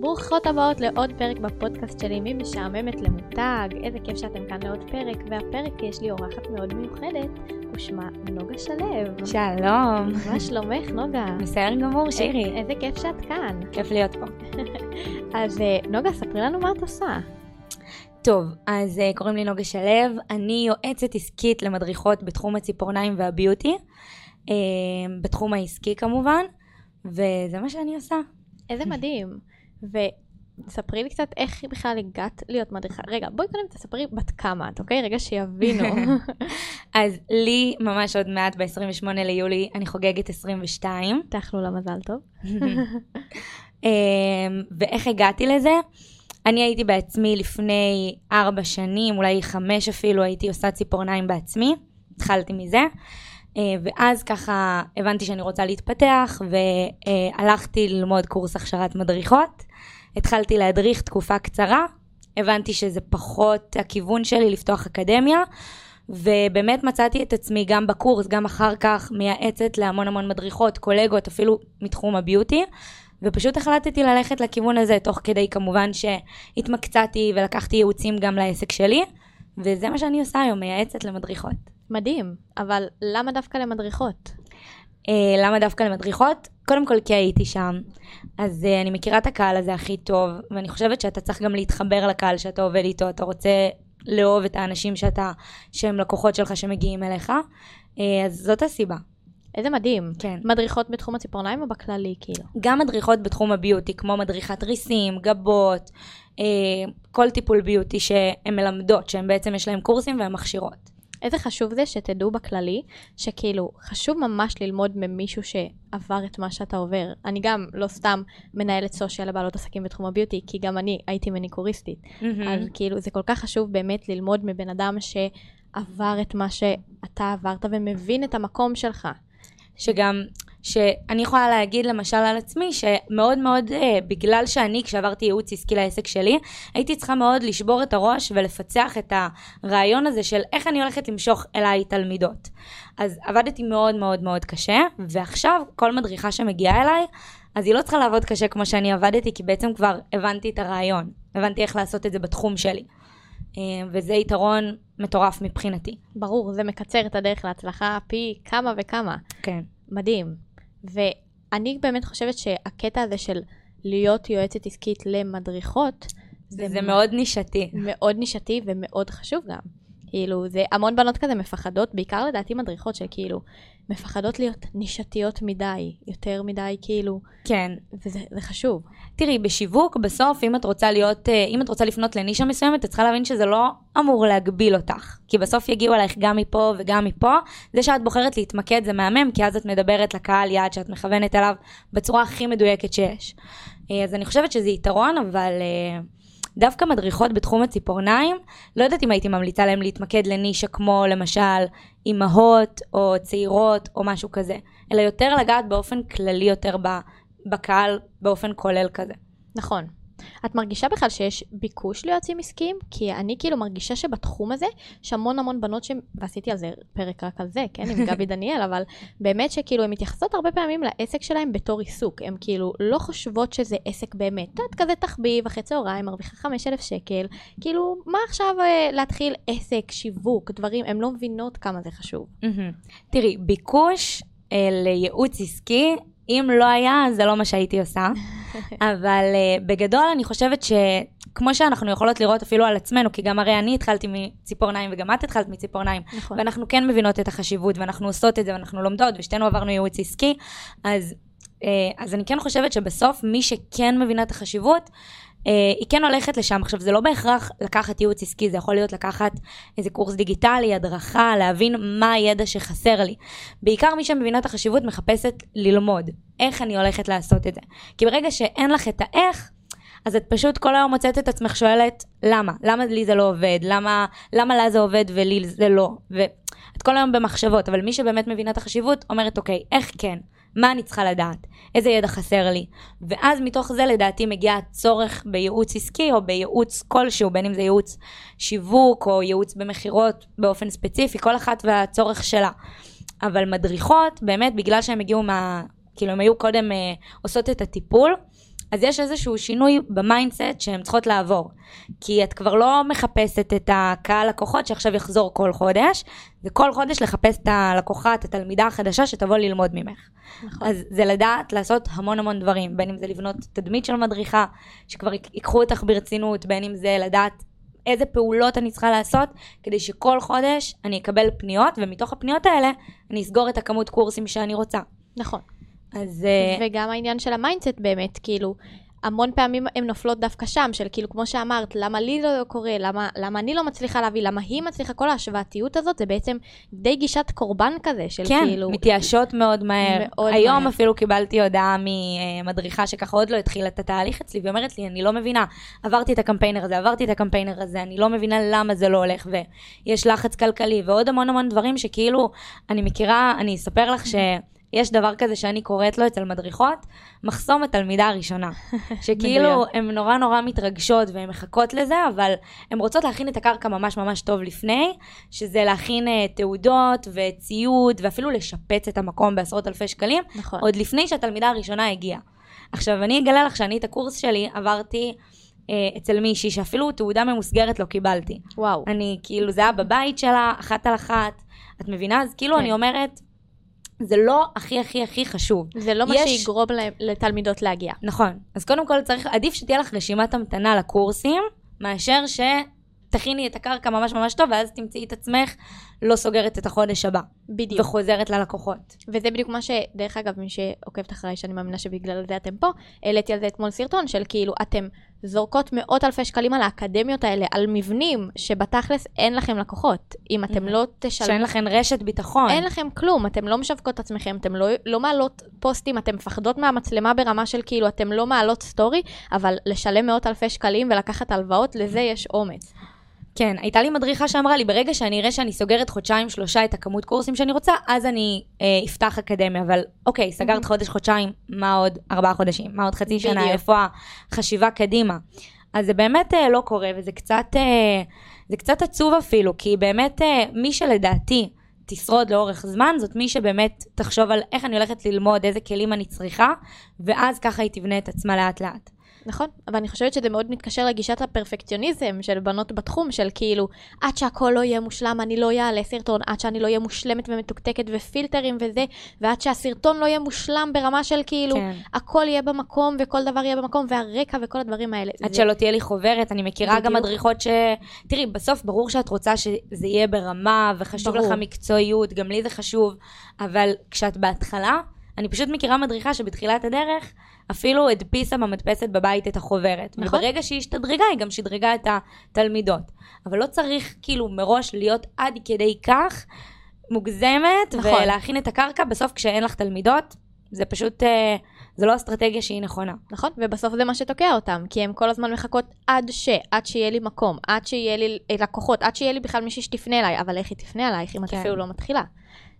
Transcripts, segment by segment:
ברוכות הבאות לעוד פרק בפודקאסט שלי, מי משעממת למותג, איזה כיף שאתם כאן לעוד פרק, והפרק יש לי אורחת מאוד מיוחדת, ושמה נוגה שלו. שלום. מה שלומך נוגה? בסדר גמור, שירי. איזה כיף שאת כאן. כיף להיות פה. אז אה, נוגה, ספרי לנו מה את עושה. טוב, אז uh, קוראים לי נוגה שלו, אני יועצת עסקית למדריכות בתחום הציפורניים והביוטי, uh, בתחום העסקי כמובן, וזה מה שאני עושה. איזה מדהים. וספרי לי קצת איך בכלל הגעת להיות מדריכה. רגע, בואי קודם תספרי בת כמה את, אוקיי? רגע שיבינו. אז לי ממש עוד מעט, ב-28 ליולי, אני חוגגת 22. תאכלו לה מזל טוב. אמ, ואיך הגעתי לזה? אני הייתי בעצמי לפני ארבע שנים, אולי חמש אפילו, הייתי עושה ציפורניים בעצמי, התחלתי מזה. אה, ואז ככה הבנתי שאני רוצה להתפתח, והלכתי ללמוד קורס הכשרת מדריכות. התחלתי להדריך תקופה קצרה, הבנתי שזה פחות הכיוון שלי לפתוח אקדמיה, ובאמת מצאתי את עצמי גם בקורס, גם אחר כך מייעצת להמון המון מדריכות, קולגות, אפילו מתחום הביוטי. ופשוט החלטתי ללכת לכיוון הזה, תוך כדי כמובן שהתמקצעתי ולקחתי ייעוצים גם לעסק שלי, וזה מה שאני עושה היום, מייעצת למדריכות. מדהים, אבל למה דווקא למדריכות? אה, למה דווקא למדריכות? קודם כל כי הייתי שם, אז אה, אני מכירה את הקהל הזה הכי טוב, ואני חושבת שאתה צריך גם להתחבר לקהל שאתה עובד איתו, אתה רוצה לאהוב את האנשים שאתה, שהם לקוחות שלך שמגיעים אליך, אה, אז זאת הסיבה. איזה מדהים. כן. מדריכות בתחום הציפורניים או בכללי, כאילו? גם מדריכות בתחום הביוטי, כמו מדריכת ריסים, גבות, אה, כל טיפול ביוטי שהן מלמדות, שהן בעצם יש להן קורסים והן מכשירות. איזה חשוב זה שתדעו בכללי, שכאילו, חשוב ממש ללמוד ממישהו שעבר את מה שאתה עובר. אני גם לא סתם מנהלת סושיאל לבעלות עסקים בתחום הביוטי, כי גם אני הייתי מניקוריסטית. Mm-hmm. אז כאילו, זה כל כך חשוב באמת ללמוד מבן אדם שעבר את מה שאתה עברת ומבין את המקום שלך. שגם, שאני יכולה להגיד למשל על עצמי, שמאוד מאוד, אה, בגלל שאני, כשעברתי ייעוץ עסקי לעסק שלי, הייתי צריכה מאוד לשבור את הראש ולפצח את הרעיון הזה של איך אני הולכת למשוך אליי תלמידות. אז עבדתי מאוד מאוד מאוד קשה, ועכשיו כל מדריכה שמגיעה אליי, אז היא לא צריכה לעבוד קשה כמו שאני עבדתי, כי בעצם כבר הבנתי את הרעיון, הבנתי איך לעשות את זה בתחום שלי. אה, וזה יתרון מטורף מבחינתי. ברור, זה מקצר את הדרך להצלחה פי כמה וכמה. כן. מדהים. ואני באמת חושבת שהקטע הזה של להיות יועצת עסקית למדריכות, זה, זה מאוד נישתי. מאוד נישתי ומאוד חשוב גם. כאילו, זה המון בנות כזה מפחדות, בעיקר לדעתי מדריכות שכאילו, מפחדות להיות נישתיות מדי, יותר מדי כאילו, כן. וזה זה חשוב. תראי, בשיווק, בסוף, אם את רוצה להיות, אה, אם את רוצה לפנות לנישה מסוימת, את צריכה להבין שזה לא אמור להגביל אותך. כי בסוף יגיעו אלייך גם מפה וגם מפה. זה שאת בוחרת להתמקד זה מהמם, כי אז את מדברת לקהל יעד שאת מכוונת אליו בצורה הכי מדויקת שיש. אה, אז אני חושבת שזה יתרון, אבל... אה, דווקא מדריכות בתחום הציפורניים, לא יודעת אם הייתי ממליצה להם להתמקד לנישה כמו למשל אימהות או צעירות או משהו כזה, אלא יותר לגעת באופן כללי יותר בקהל באופן כולל כזה. נכון. את מרגישה בכלל שיש ביקוש ליועצים עסקיים? כי אני כאילו מרגישה שבתחום הזה יש המון המון בנות ש... ועשיתי על זה פרק רק על זה, כן, עם גבי דניאל, אבל באמת שכאילו הן מתייחסות הרבה פעמים לעסק שלהן בתור עיסוק. הן כאילו לא חושבות שזה עסק באמת. את כזה תחביב, אחרי צהריים, מרוויחה 5,000 שקל. כאילו, מה עכשיו אה, להתחיל עסק, שיווק, דברים, הן לא מבינות כמה זה חשוב. תראי, ביקוש אה, לייעוץ עסקי אם לא היה, זה לא מה שהייתי עושה. אבל uh, בגדול אני חושבת שכמו שאנחנו יכולות לראות אפילו על עצמנו, כי גם הרי אני התחלתי מציפורניים וגם את התחלת מציפורניים, נכון. ואנחנו כן מבינות את החשיבות ואנחנו עושות את זה ואנחנו לומדות ושתינו עברנו ייעוץ עסקי, אז, uh, אז אני כן חושבת שבסוף מי שכן מבינה את החשיבות, Uh, היא כן הולכת לשם. עכשיו, זה לא בהכרח לקחת ייעוץ עסקי, זה יכול להיות לקחת איזה קורס דיגיטלי, הדרכה, להבין מה הידע שחסר לי. בעיקר מי שמבינה את החשיבות מחפשת ללמוד איך אני הולכת לעשות את זה. כי ברגע שאין לך את האיך, אז את פשוט כל היום מוצאת את עצמך שואלת, למה? למה לי זה לא עובד? למה, למה לה זה עובד ולי זה לא? ואת כל היום במחשבות, אבל מי שבאמת מבינה את החשיבות, אומרת, אוקיי, איך כן? מה אני צריכה לדעת? איזה ידע חסר לי? ואז מתוך זה לדעתי מגיע הצורך בייעוץ עסקי או בייעוץ כלשהו, בין אם זה ייעוץ שיווק או ייעוץ במכירות באופן ספציפי, כל אחת והצורך שלה. אבל מדריכות, באמת, בגלל שהן הגיעו מה... כאילו, הן היו קודם אה, עושות את הטיפול, אז יש איזשהו שינוי ב mindset שהן צריכות לעבור. כי את כבר לא מחפשת את הקהל לקוחות שעכשיו יחזור כל חודש, זה כל חודש לחפש את הלקוחה, את התלמידה החדשה שתבוא ללמוד ממך. נכון. אז זה לדעת לעשות המון המון דברים, בין אם זה לבנות תדמית של מדריכה, שכבר ייקחו אותך ברצינות, בין אם זה לדעת איזה פעולות אני צריכה לעשות, כדי שכל חודש אני אקבל פניות, ומתוך הפניות האלה אני אסגור את הכמות קורסים שאני רוצה. נכון. אז... אה, וגם העניין של ה mindset באמת, כאילו, המון פעמים הן נופלות דווקא שם, של כאילו, כמו שאמרת, למה לי לא קורה, למה, למה אני לא מצליחה להביא, למה היא מצליחה, כל ההשוואתיות הזאת, זה בעצם די גישת קורבן כזה, של כן, כאילו... מתייאשות מאוד מהר. מאוד היום מהר. אפילו קיבלתי הודעה ממדריכה שככה עוד לא התחילה את התהליך אצלי, והיא אומרת לי, אני לא מבינה, עברתי את הקמפיינר הזה, עברתי את הקמפיינר הזה, אני לא מבינה למה זה לא הולך, ויש לחץ כלכלי, ועוד המון המון דברים שכאילו, אני מכירה, אני אספר לך ש... יש דבר כזה שאני קוראת לו אצל מדריכות, מחסום התלמידה הראשונה. שכאילו. הן נורא נורא מתרגשות והן מחכות לזה, אבל הן רוצות להכין את הקרקע ממש ממש טוב לפני, שזה להכין אה, תעודות וציוד, ואפילו לשפץ את המקום בעשרות אלפי שקלים, נכון. עוד לפני שהתלמידה הראשונה הגיעה. עכשיו, אני אגלה לך שאני את הקורס שלי עברתי אה, אצל מישהי, שאפילו תעודה ממוסגרת לא קיבלתי. וואו. אני, כאילו, זה היה בבית שלה, אחת על אחת. את מבינה? אז כאילו, כן. אני אומרת, זה לא הכי הכי הכי חשוב. זה לא מה יש- שיגרום להם- לתלמידות להגיע. נכון. אז קודם כל צריך, עדיף שתהיה לך רשימת המתנה לקורסים, מאשר שתכיני את הקרקע ממש ממש טוב, ואז תמצאי את עצמך לא סוגרת את החודש הבא, בדיוק. וחוזרת ללקוחות. וזה בדיוק מה ש... דרך אגב, מי שעוקבת אחריי, שאני מאמינה שבגלל זה אתם פה, העליתי על זה אתמול סרטון של כאילו, אתם זורקות מאות אלפי שקלים על האקדמיות האלה, על מבנים שבתכלס אין לכם לקוחות. אם אתם Mhm. לא תשלמו... שאין לכן רשת ביטחון. אין לכם כלום, אתם לא משווקות את עצמכם, אתם לא, לא מעלות פוסטים, אתם מפחדות מהמצלמה ברמה של כאילו, אתם לא מעלות סטורי, אבל לשלם מאות אלפי שקלים ולקחת הלוואות, לזה יש אומץ. כן, הייתה לי מדריכה שאמרה לי, ברגע שאני אראה שאני סוגרת חודשיים, שלושה את הכמות קורסים שאני רוצה, אז אני אה, אפתח אקדמיה. אבל אוקיי, סגרת מהמם. חודש, חודשיים, מה עוד ארבעה חודשים? מה עוד חצי שנה? בדיוק. איפה החשיבה קדימה? אז זה באמת אה, לא קורה, וזה קצת, אה, זה קצת עצוב אפילו, כי באמת אה, מי שלדעתי תשרוד לאורך זמן, זאת מי שבאמת תחשוב על איך אני הולכת ללמוד, איזה כלים אני צריכה, ואז ככה היא תבנה את עצמה לאט לאט. נכון, אבל אני חושבת שזה מאוד מתקשר לגישת הפרפקציוניזם של בנות בתחום, של כאילו, עד שהכל לא יהיה מושלם, אני לא אעלה סרטון, עד שאני לא אהיה מושלמת ומתוקתקת ופילטרים וזה, ועד שהסרטון לא יהיה מושלם ברמה של כאילו, כן. הכל יהיה במקום וכל דבר יהיה במקום, והרקע וכל הדברים האלה. עד זה- שלא תהיה לי חוברת, אני מכירה גם בדיוק. מדריכות ש... תראי, בסוף ברור שאת רוצה שזה יהיה ברמה, וחשוב ברור. לך מקצועיות, גם לי זה חשוב, אבל כשאת בהתחלה, אני פשוט מכירה מדריכה שבתחילת הדרך, אפילו הדפיסה במדפסת בבית את החוברת. נכון. וברגע שהיא השתדרגה, היא גם שדרגה את התלמידות. אבל לא צריך כאילו מראש להיות עד כדי כך מוגזמת, נכון. ולהכין את הקרקע, בסוף כשאין לך תלמידות, זה פשוט, אה, זה לא אסטרטגיה שהיא נכונה. נכון, ובסוף זה מה שתוקע אותם, כי הן כל הזמן מחכות עד ש, עד שיהיה לי מקום, עד שיהיה לי אה, לקוחות, עד שיהיה לי בכלל מישהי שתפנה אליי, אבל איך היא תפנה אלייך אם את כן. אפילו לא מתחילה?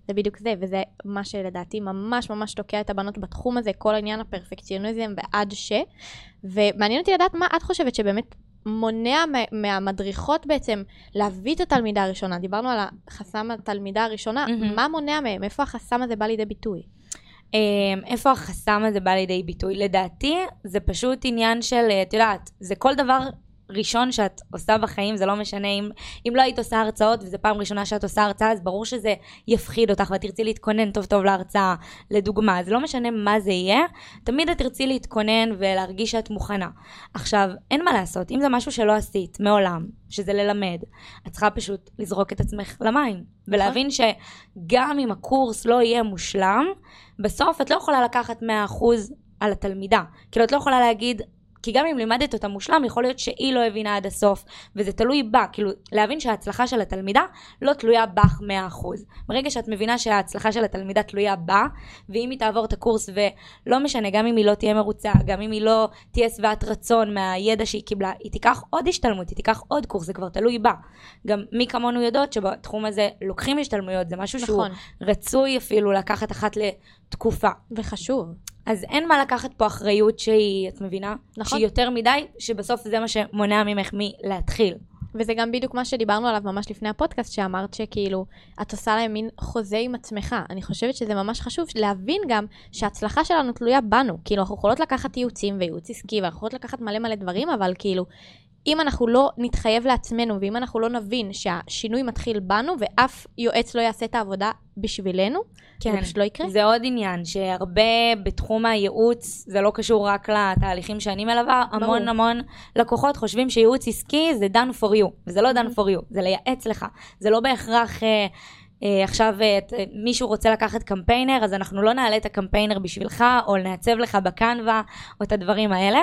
זה בדיוק זה, וזה מה שלדעתי ממש ממש תוקע את הבנות בתחום הזה, כל העניין הפרפקציוניזם ועד ש. ומעניין אותי לדעת מה את חושבת שבאמת מונע מה- מהמדריכות בעצם להביא את התלמידה הראשונה. דיברנו על החסם התלמידה הראשונה. מה מונע מהם? איפה החסם הזה בא לידי ביטוי? אמ, איפה החסם הזה בא לידי ביטוי? לדעתי, זה פשוט עניין של, אה, את יודעת, זה כל דבר ראשון שאת עושה בחיים, זה לא משנה אם, אם לא היית עושה הרצאות וזו פעם ראשונה שאת עושה הרצאה, אז ברור שזה יפחיד אותך ואת תרצי להתכונן טוב טוב להרצאה, לדוגמה. זה לא משנה מה זה יהיה, תמיד את תרצי להתכונן ולהרגיש שאת מוכנה. עכשיו, אין מה לעשות, אם זה משהו שלא עשית מעולם, שזה ללמד, את צריכה פשוט לזרוק את עצמך למים, ולהבין שגם אם הקורס לא יהיה מושלם, בסוף את לא יכולה לקחת 100% על התלמידה. כאילו, את לא יכולה להגיד, כי גם אם לימדת אותה מושלם, יכול להיות שהיא לא הבינה עד הסוף, וזה תלוי בה. כאילו, להבין שההצלחה של התלמידה לא תלויה בך 100%. ברגע שאת מבינה שההצלחה של התלמידה תלויה בה, ואם היא תעבור את הקורס, ולא משנה, גם אם היא לא תהיה מרוצה, גם אם היא לא תהיה שבעת רצון מהידע שהיא קיבלה, היא תיקח עוד השתלמות, היא תיקח עוד קורס, זה כבר תלוי בה. גם מי כמונו יודעות שבתחום הזה לוקחים השתלמויות, זה משהו שהוא נכון, רצוי אפילו לקחת אחת לתקופה. וחשוב. אז אין מה לקחת פה אחריות שהיא, את מבינה? נכון. שהיא יותר מדי, שבסוף זה מה שמונע ממך מלהתחיל. וזה גם בדיוק מה שדיברנו עליו ממש לפני הפודקאסט, שאמרת שכאילו, את עושה להם מין חוזה עם עצמך. אני חושבת שזה ממש חשוב להבין גם שההצלחה שלנו תלויה בנו. כאילו, אנחנו יכולות לקחת ייעוצים וייעוץ עסקי, ואנחנו יכולות לקחת מלא מלא דברים, אבל כאילו, אם אנחנו לא נתחייב לעצמנו, ואם אנחנו לא נבין שהשינוי מתחיל בנו, ואף יועץ לא יעשה את העבודה בשבילנו, כן, זה פשוט לא יקרה. זה עוד עניין, שהרבה בתחום הייעוץ, זה לא קשור רק לתהליכים שאני מלווה, ברור. המון המון לקוחות חושבים שייעוץ עסקי זה done for you, וזה לא done for you, זה לייעץ לך. זה לא בהכרח... אה, עכשיו אה, מישהו רוצה לקחת קמפיינר, אז אנחנו לא נעלה את הקמפיינר בשבילך, או נעצב לך בקנווה, או את הדברים האלה.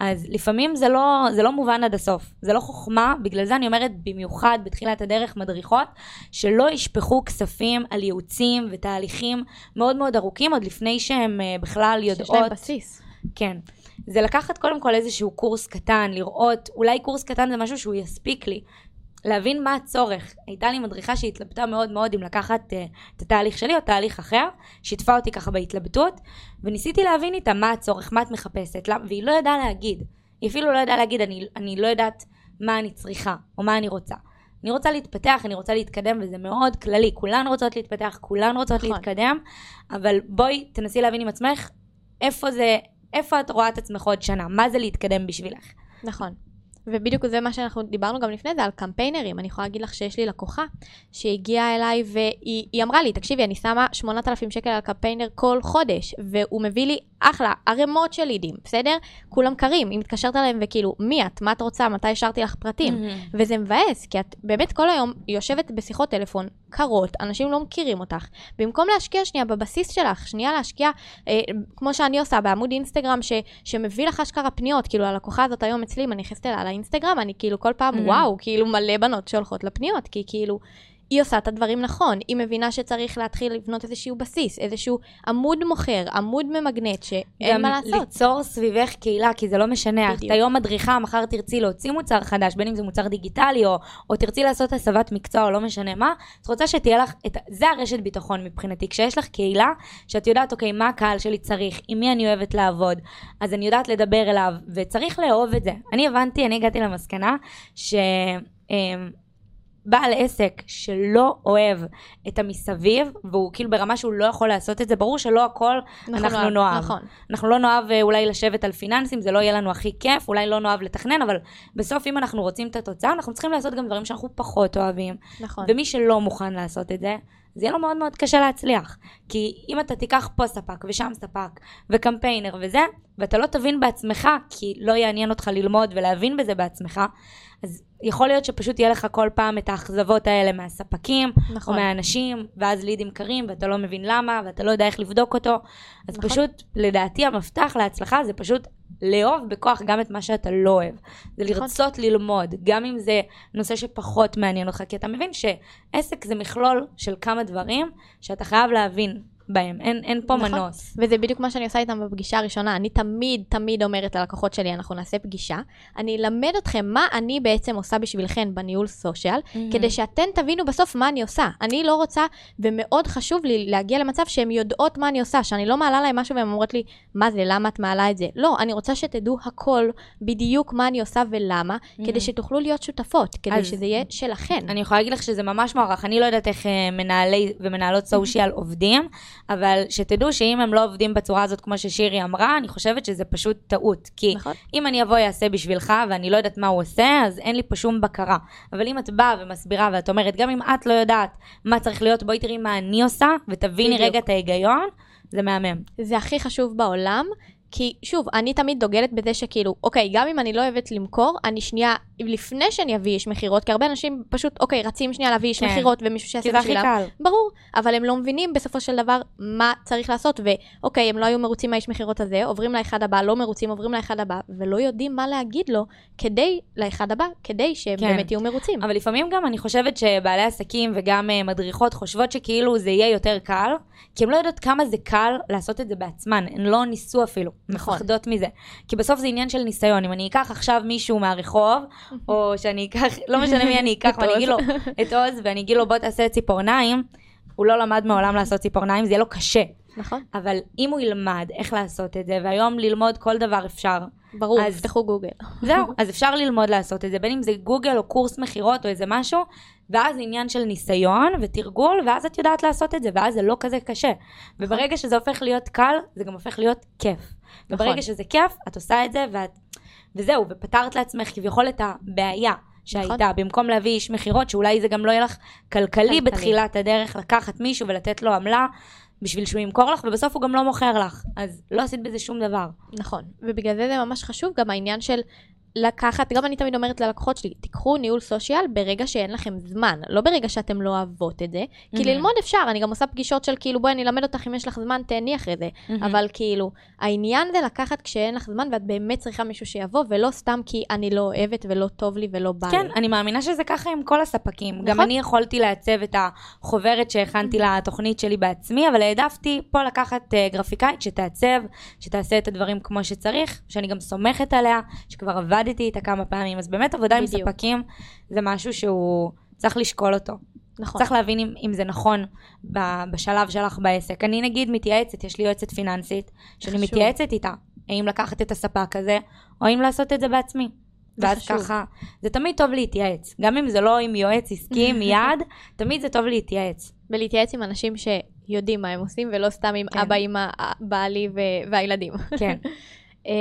אז לפעמים זה לא, זה לא מובן עד הסוף. זה לא חוכמה, בגלל זה אני אומרת במיוחד בתחילת הדרך מדריכות, שלא ישפכו כספים על ייעוצים ותהליכים מאוד מאוד ארוכים, עוד לפני שהם אה, בכלל יודעות... שיש להם בסיס. כן. זה לקחת קודם כל איזשהו קורס קטן, לראות, אולי קורס קטן זה משהו שהוא יספיק לי. להבין מה הצורך. הייתה לי מדריכה שהתלבטה מאוד מאוד אם לקחת uh, את התהליך שלי או תהליך אחר, שיתפה אותי ככה בהתלבטות, וניסיתי להבין איתה מה הצורך, מה את מחפשת, למה, והיא לא ידעה להגיד. היא אפילו לא ידעה להגיד, אני, אני לא יודעת מה אני צריכה, או מה אני רוצה. אני רוצה להתפתח, אני רוצה להתקדם, וזה מאוד כללי. כולן רוצות להתפתח, כולן רוצות נכון. להתקדם, אבל בואי תנסי להבין עם עצמך איפה זה, איפה את רואה את עצמך עוד שנה, מה זה להתקדם בשבילך. נכון. ובדיוק זה מה שאנחנו דיברנו גם לפני זה, על קמפיינרים. אני יכולה להגיד לך שיש לי לקוחה שהגיעה אליי והיא אמרה לי, תקשיבי, אני שמה 8,000 שקל על קמפיינר כל חודש, והוא מביא לי אחלה, ערימות של לידים, בסדר? כולם קרים, היא מתקשרת אליהם וכאילו, מי את? מה את רוצה? מתי השארתי לך פרטים? Mm-hmm. וזה מבאס, כי את באמת כל היום יושבת בשיחות טלפון קרות, אנשים לא מכירים אותך. במקום להשקיע שנייה בבסיס שלך, שנייה להשקיע, אה, כמו שאני עושה בעמוד אינסטגרם, ש, שמביא לך אשכרה פניות, כאילו הלקוחה הזאת היום אצלי, אם אני נכנסת אליה לאינסטגרם, אני כאילו כל פעם, mm-hmm. וואו, כאילו מלא בנות שהולכות לפניות, כי כאילו... היא עושה את הדברים נכון, היא מבינה שצריך להתחיל לבנות איזשהו בסיס, איזשהו עמוד מוכר, עמוד ממגנט, שאין מה לעשות. גם ליצור סביבך קהילה, כי זה לא משנה, בדיוק. את היום מדריכה, מחר תרצי להוציא מוצר חדש, בין אם זה מוצר דיגיטלי, או, או תרצי לעשות הסבת מקצוע, או לא משנה מה, את רוצה שתהיה לך, את, זה הרשת ביטחון מבחינתי, כשיש לך קהילה, שאת יודעת, אוקיי, מה הקהל שלי צריך, עם מי אני אוהבת לעבוד, אז אני יודעת לדבר אליו, וצריך לאהוב את זה. אני הבנתי, אני הגעתי למסקנה, ש... אמ, בעל עסק שלא אוהב את המסביב, והוא כאילו ברמה שהוא לא יכול לעשות את זה, ברור שלא הכל נכון, אנחנו נאהב. נכון. אנחנו לא נאהב אה, אולי לשבת על פיננסים, זה לא יהיה לנו הכי כיף, אולי לא נאהב לתכנן, אבל בסוף אם אנחנו רוצים את התוצאה, אנחנו צריכים לעשות גם דברים שאנחנו פחות אוהבים. נכון. ומי שלא מוכן לעשות את זה, זה יהיה לו מאוד מאוד קשה להצליח. כי אם אתה תיקח פה ספק ושם ספק וקמפיינר וזה, ואתה לא תבין בעצמך, כי לא יעניין אותך ללמוד ולהבין בזה בעצמך, אז יכול להיות שפשוט יהיה לך כל פעם את האכזבות האלה מהספקים, נכון. או מהאנשים, ואז לידים קרים, ואתה לא מבין למה, ואתה לא יודע איך לבדוק אותו. אז נכון. פשוט, לדעתי, המפתח להצלחה זה פשוט לאהוב בכוח גם את מה שאתה לא אוהב. זה נכון. לרצות ללמוד, גם אם זה נושא שפחות מעניין אותך, כי אתה מבין שעסק זה מכלול של כמה דברים שאתה חייב להבין בהם, אין, אין פה נכון. מנוס. וזה בדיוק מה שאני עושה איתם בפגישה הראשונה. אני תמיד, תמיד אומרת ללקוחות שלי, אנחנו נעשה פגישה, אני אלמד אתכם מה אני בעצם עושה בשבילכם בניהול סושיאל, mm-hmm. כדי שאתן תבינו בסוף מה אני עושה. אני לא רוצה, ומאוד חשוב לי להגיע למצב שהן יודעות מה אני עושה, שאני לא מעלה להן משהו והן אומרות לי, מה זה, למה את מעלה את זה? לא, אני רוצה שתדעו הכל, בדיוק מה אני עושה ולמה, mm-hmm. כדי שתוכלו להיות שותפות, כדי אז... שזה יהיה שלכן. אני יכולה להגיד לך שזה ממש מוערך. אני לא יודעת איך אה, מנהלי ומנהלות סושיאל עובדים. אבל שתדעו שאם הם לא עובדים בצורה הזאת, כמו ששירי אמרה, אני חושבת שזה פשוט טעות. כי נכון. אם אני אבוא יעשה בשבילך, ואני לא יודעת מה הוא עושה, אז אין לי פה שום בקרה. אבל אם את באה ומסבירה, ואת אומרת, גם אם את לא יודעת מה צריך להיות, בואי תראי מה אני עושה, ותביני בדיוק. רגע את ההיגיון, זה מהמם. זה הכי חשוב בעולם, כי שוב, אני תמיד דוגלת בזה שכאילו, אוקיי, גם אם אני לא אוהבת למכור, אני שנייה, לפני שאני אביא איש מכירות, כי הרבה אנשים פשוט, אוקיי, רצים שנייה להביא איש כן. מכירות ומישהו שיעשה בשבילם. כי זה הכי קל. ברור, אבל הם לא מבינים בסופו של דבר מה צריך לעשות, ואוקיי, הם לא היו מרוצים מהאיש מכירות הזה, עוברים לאחד הבא, לא מרוצים, עוברים לאחד הבא, ולא יודעים מה להגיד לו כדי, לאחד הבא, כדי שהם כן. באמת יהיו מרוצים. אבל לפעמים גם אני חושבת שבעלי עסקים וגם uh, מדריכות חושבות שכאילו זה יהיה יותר קל, כי הן לא יודעות כמה זה קל לעשות את זה בעצמן, הן לא ניסו אפילו. נכון. מפחדות מזה. כי בסוף זה עניין של ניסיון. אם אני אקח עכשיו מישהו מהרחוב, או שאני אקח, לא משנה מי אני אקח, ואני אגיד לו, את עוז, ואני אגיד לו, בוא תעשה ציפורניים, הוא לא למד מעולם לעשות ציפורניים, זה יהיה לו קשה. נכון, אבל אם הוא ילמד איך לעשות את זה, והיום ללמוד כל דבר אפשר, ברור, אז- תפתחו גוגל. זהו, אז אפשר ללמוד לעשות את זה, בין אם זה גוגל או קורס מכירות או איזה משהו, ואז עניין של ניסיון ותרגול, ואז את יודעת לעשות את זה, ואז זה לא כזה קשה. וברגע שזה הופך להיות קל, זה גם הופך להיות כיף. וברגע נכון. שזה כיף, את עושה את זה, ואת... וזהו, ופתרת לעצמך כביכול את הבעיה שהייתה, נכון. במקום להביא איש מכירות, שאולי זה גם לא יהיה לך כלכלי כלכלי. בתחילת הדרך, לקחת מישהו ולתת לו עמלה. בשביל שהוא ימכור לך, ובסוף הוא גם לא מוכר לך. אז לא עשית בזה שום דבר. נכון, ובגלל זה זה ממש חשוב גם העניין של לקחת, גם אני תמיד אומרת ללקוחות שלי, תיקחו ניהול סושיאל ברגע שאין לכם זמן, לא ברגע שאתם לא אוהבות את זה, כי Mhm. ללמוד אפשר, אני גם עושה פגישות של כאילו בואי אני אלמד אותך אם יש לך זמן, תהני אחרי זה, אבל כאילו, העניין זה לקחת כשאין לך זמן ואת באמת צריכה מישהו שיבוא, ולא סתם כי אני לא אוהבת ולא טוב לי ולא בא כן, לי. אני מאמינה שזה ככה עם כל הספקים. גם נכון. אני יכולתי לעצב את החוברת שהכנתי לתוכנית שלי בעצמי, אבל העדפתי פה לקחת אה, גרפיקאית שתעצב, שתעשה את הדברים כמו שצריך, שאני גם סומכת עליה, שכבר עבדתי איתה כמה פעמים. אז באמת עבודה עם בדיוק. ספקים זה משהו שהוא צריך לשקול אותו. נכון, צריך להבין אם, אם זה נכון בשלב שלך בעסק. אני נגיד מתייעצת, יש לי יועצת פיננסית, שאני חשוב. מתייעצת איתה, האם לקחת את הספק הזה, או אם לעשות את זה בעצמי. ואז חשוב. ככה, זה תמיד טוב להתייעץ. גם אם זה לא עם יועץ עסקי מיד, תמיד זה טוב להתייעץ. ולהתייעץ עם אנשים שיודעים מה הם עושים, ולא סתם עם כן. אבא, אמא, בעלי ו- והילדים. כן. אמ,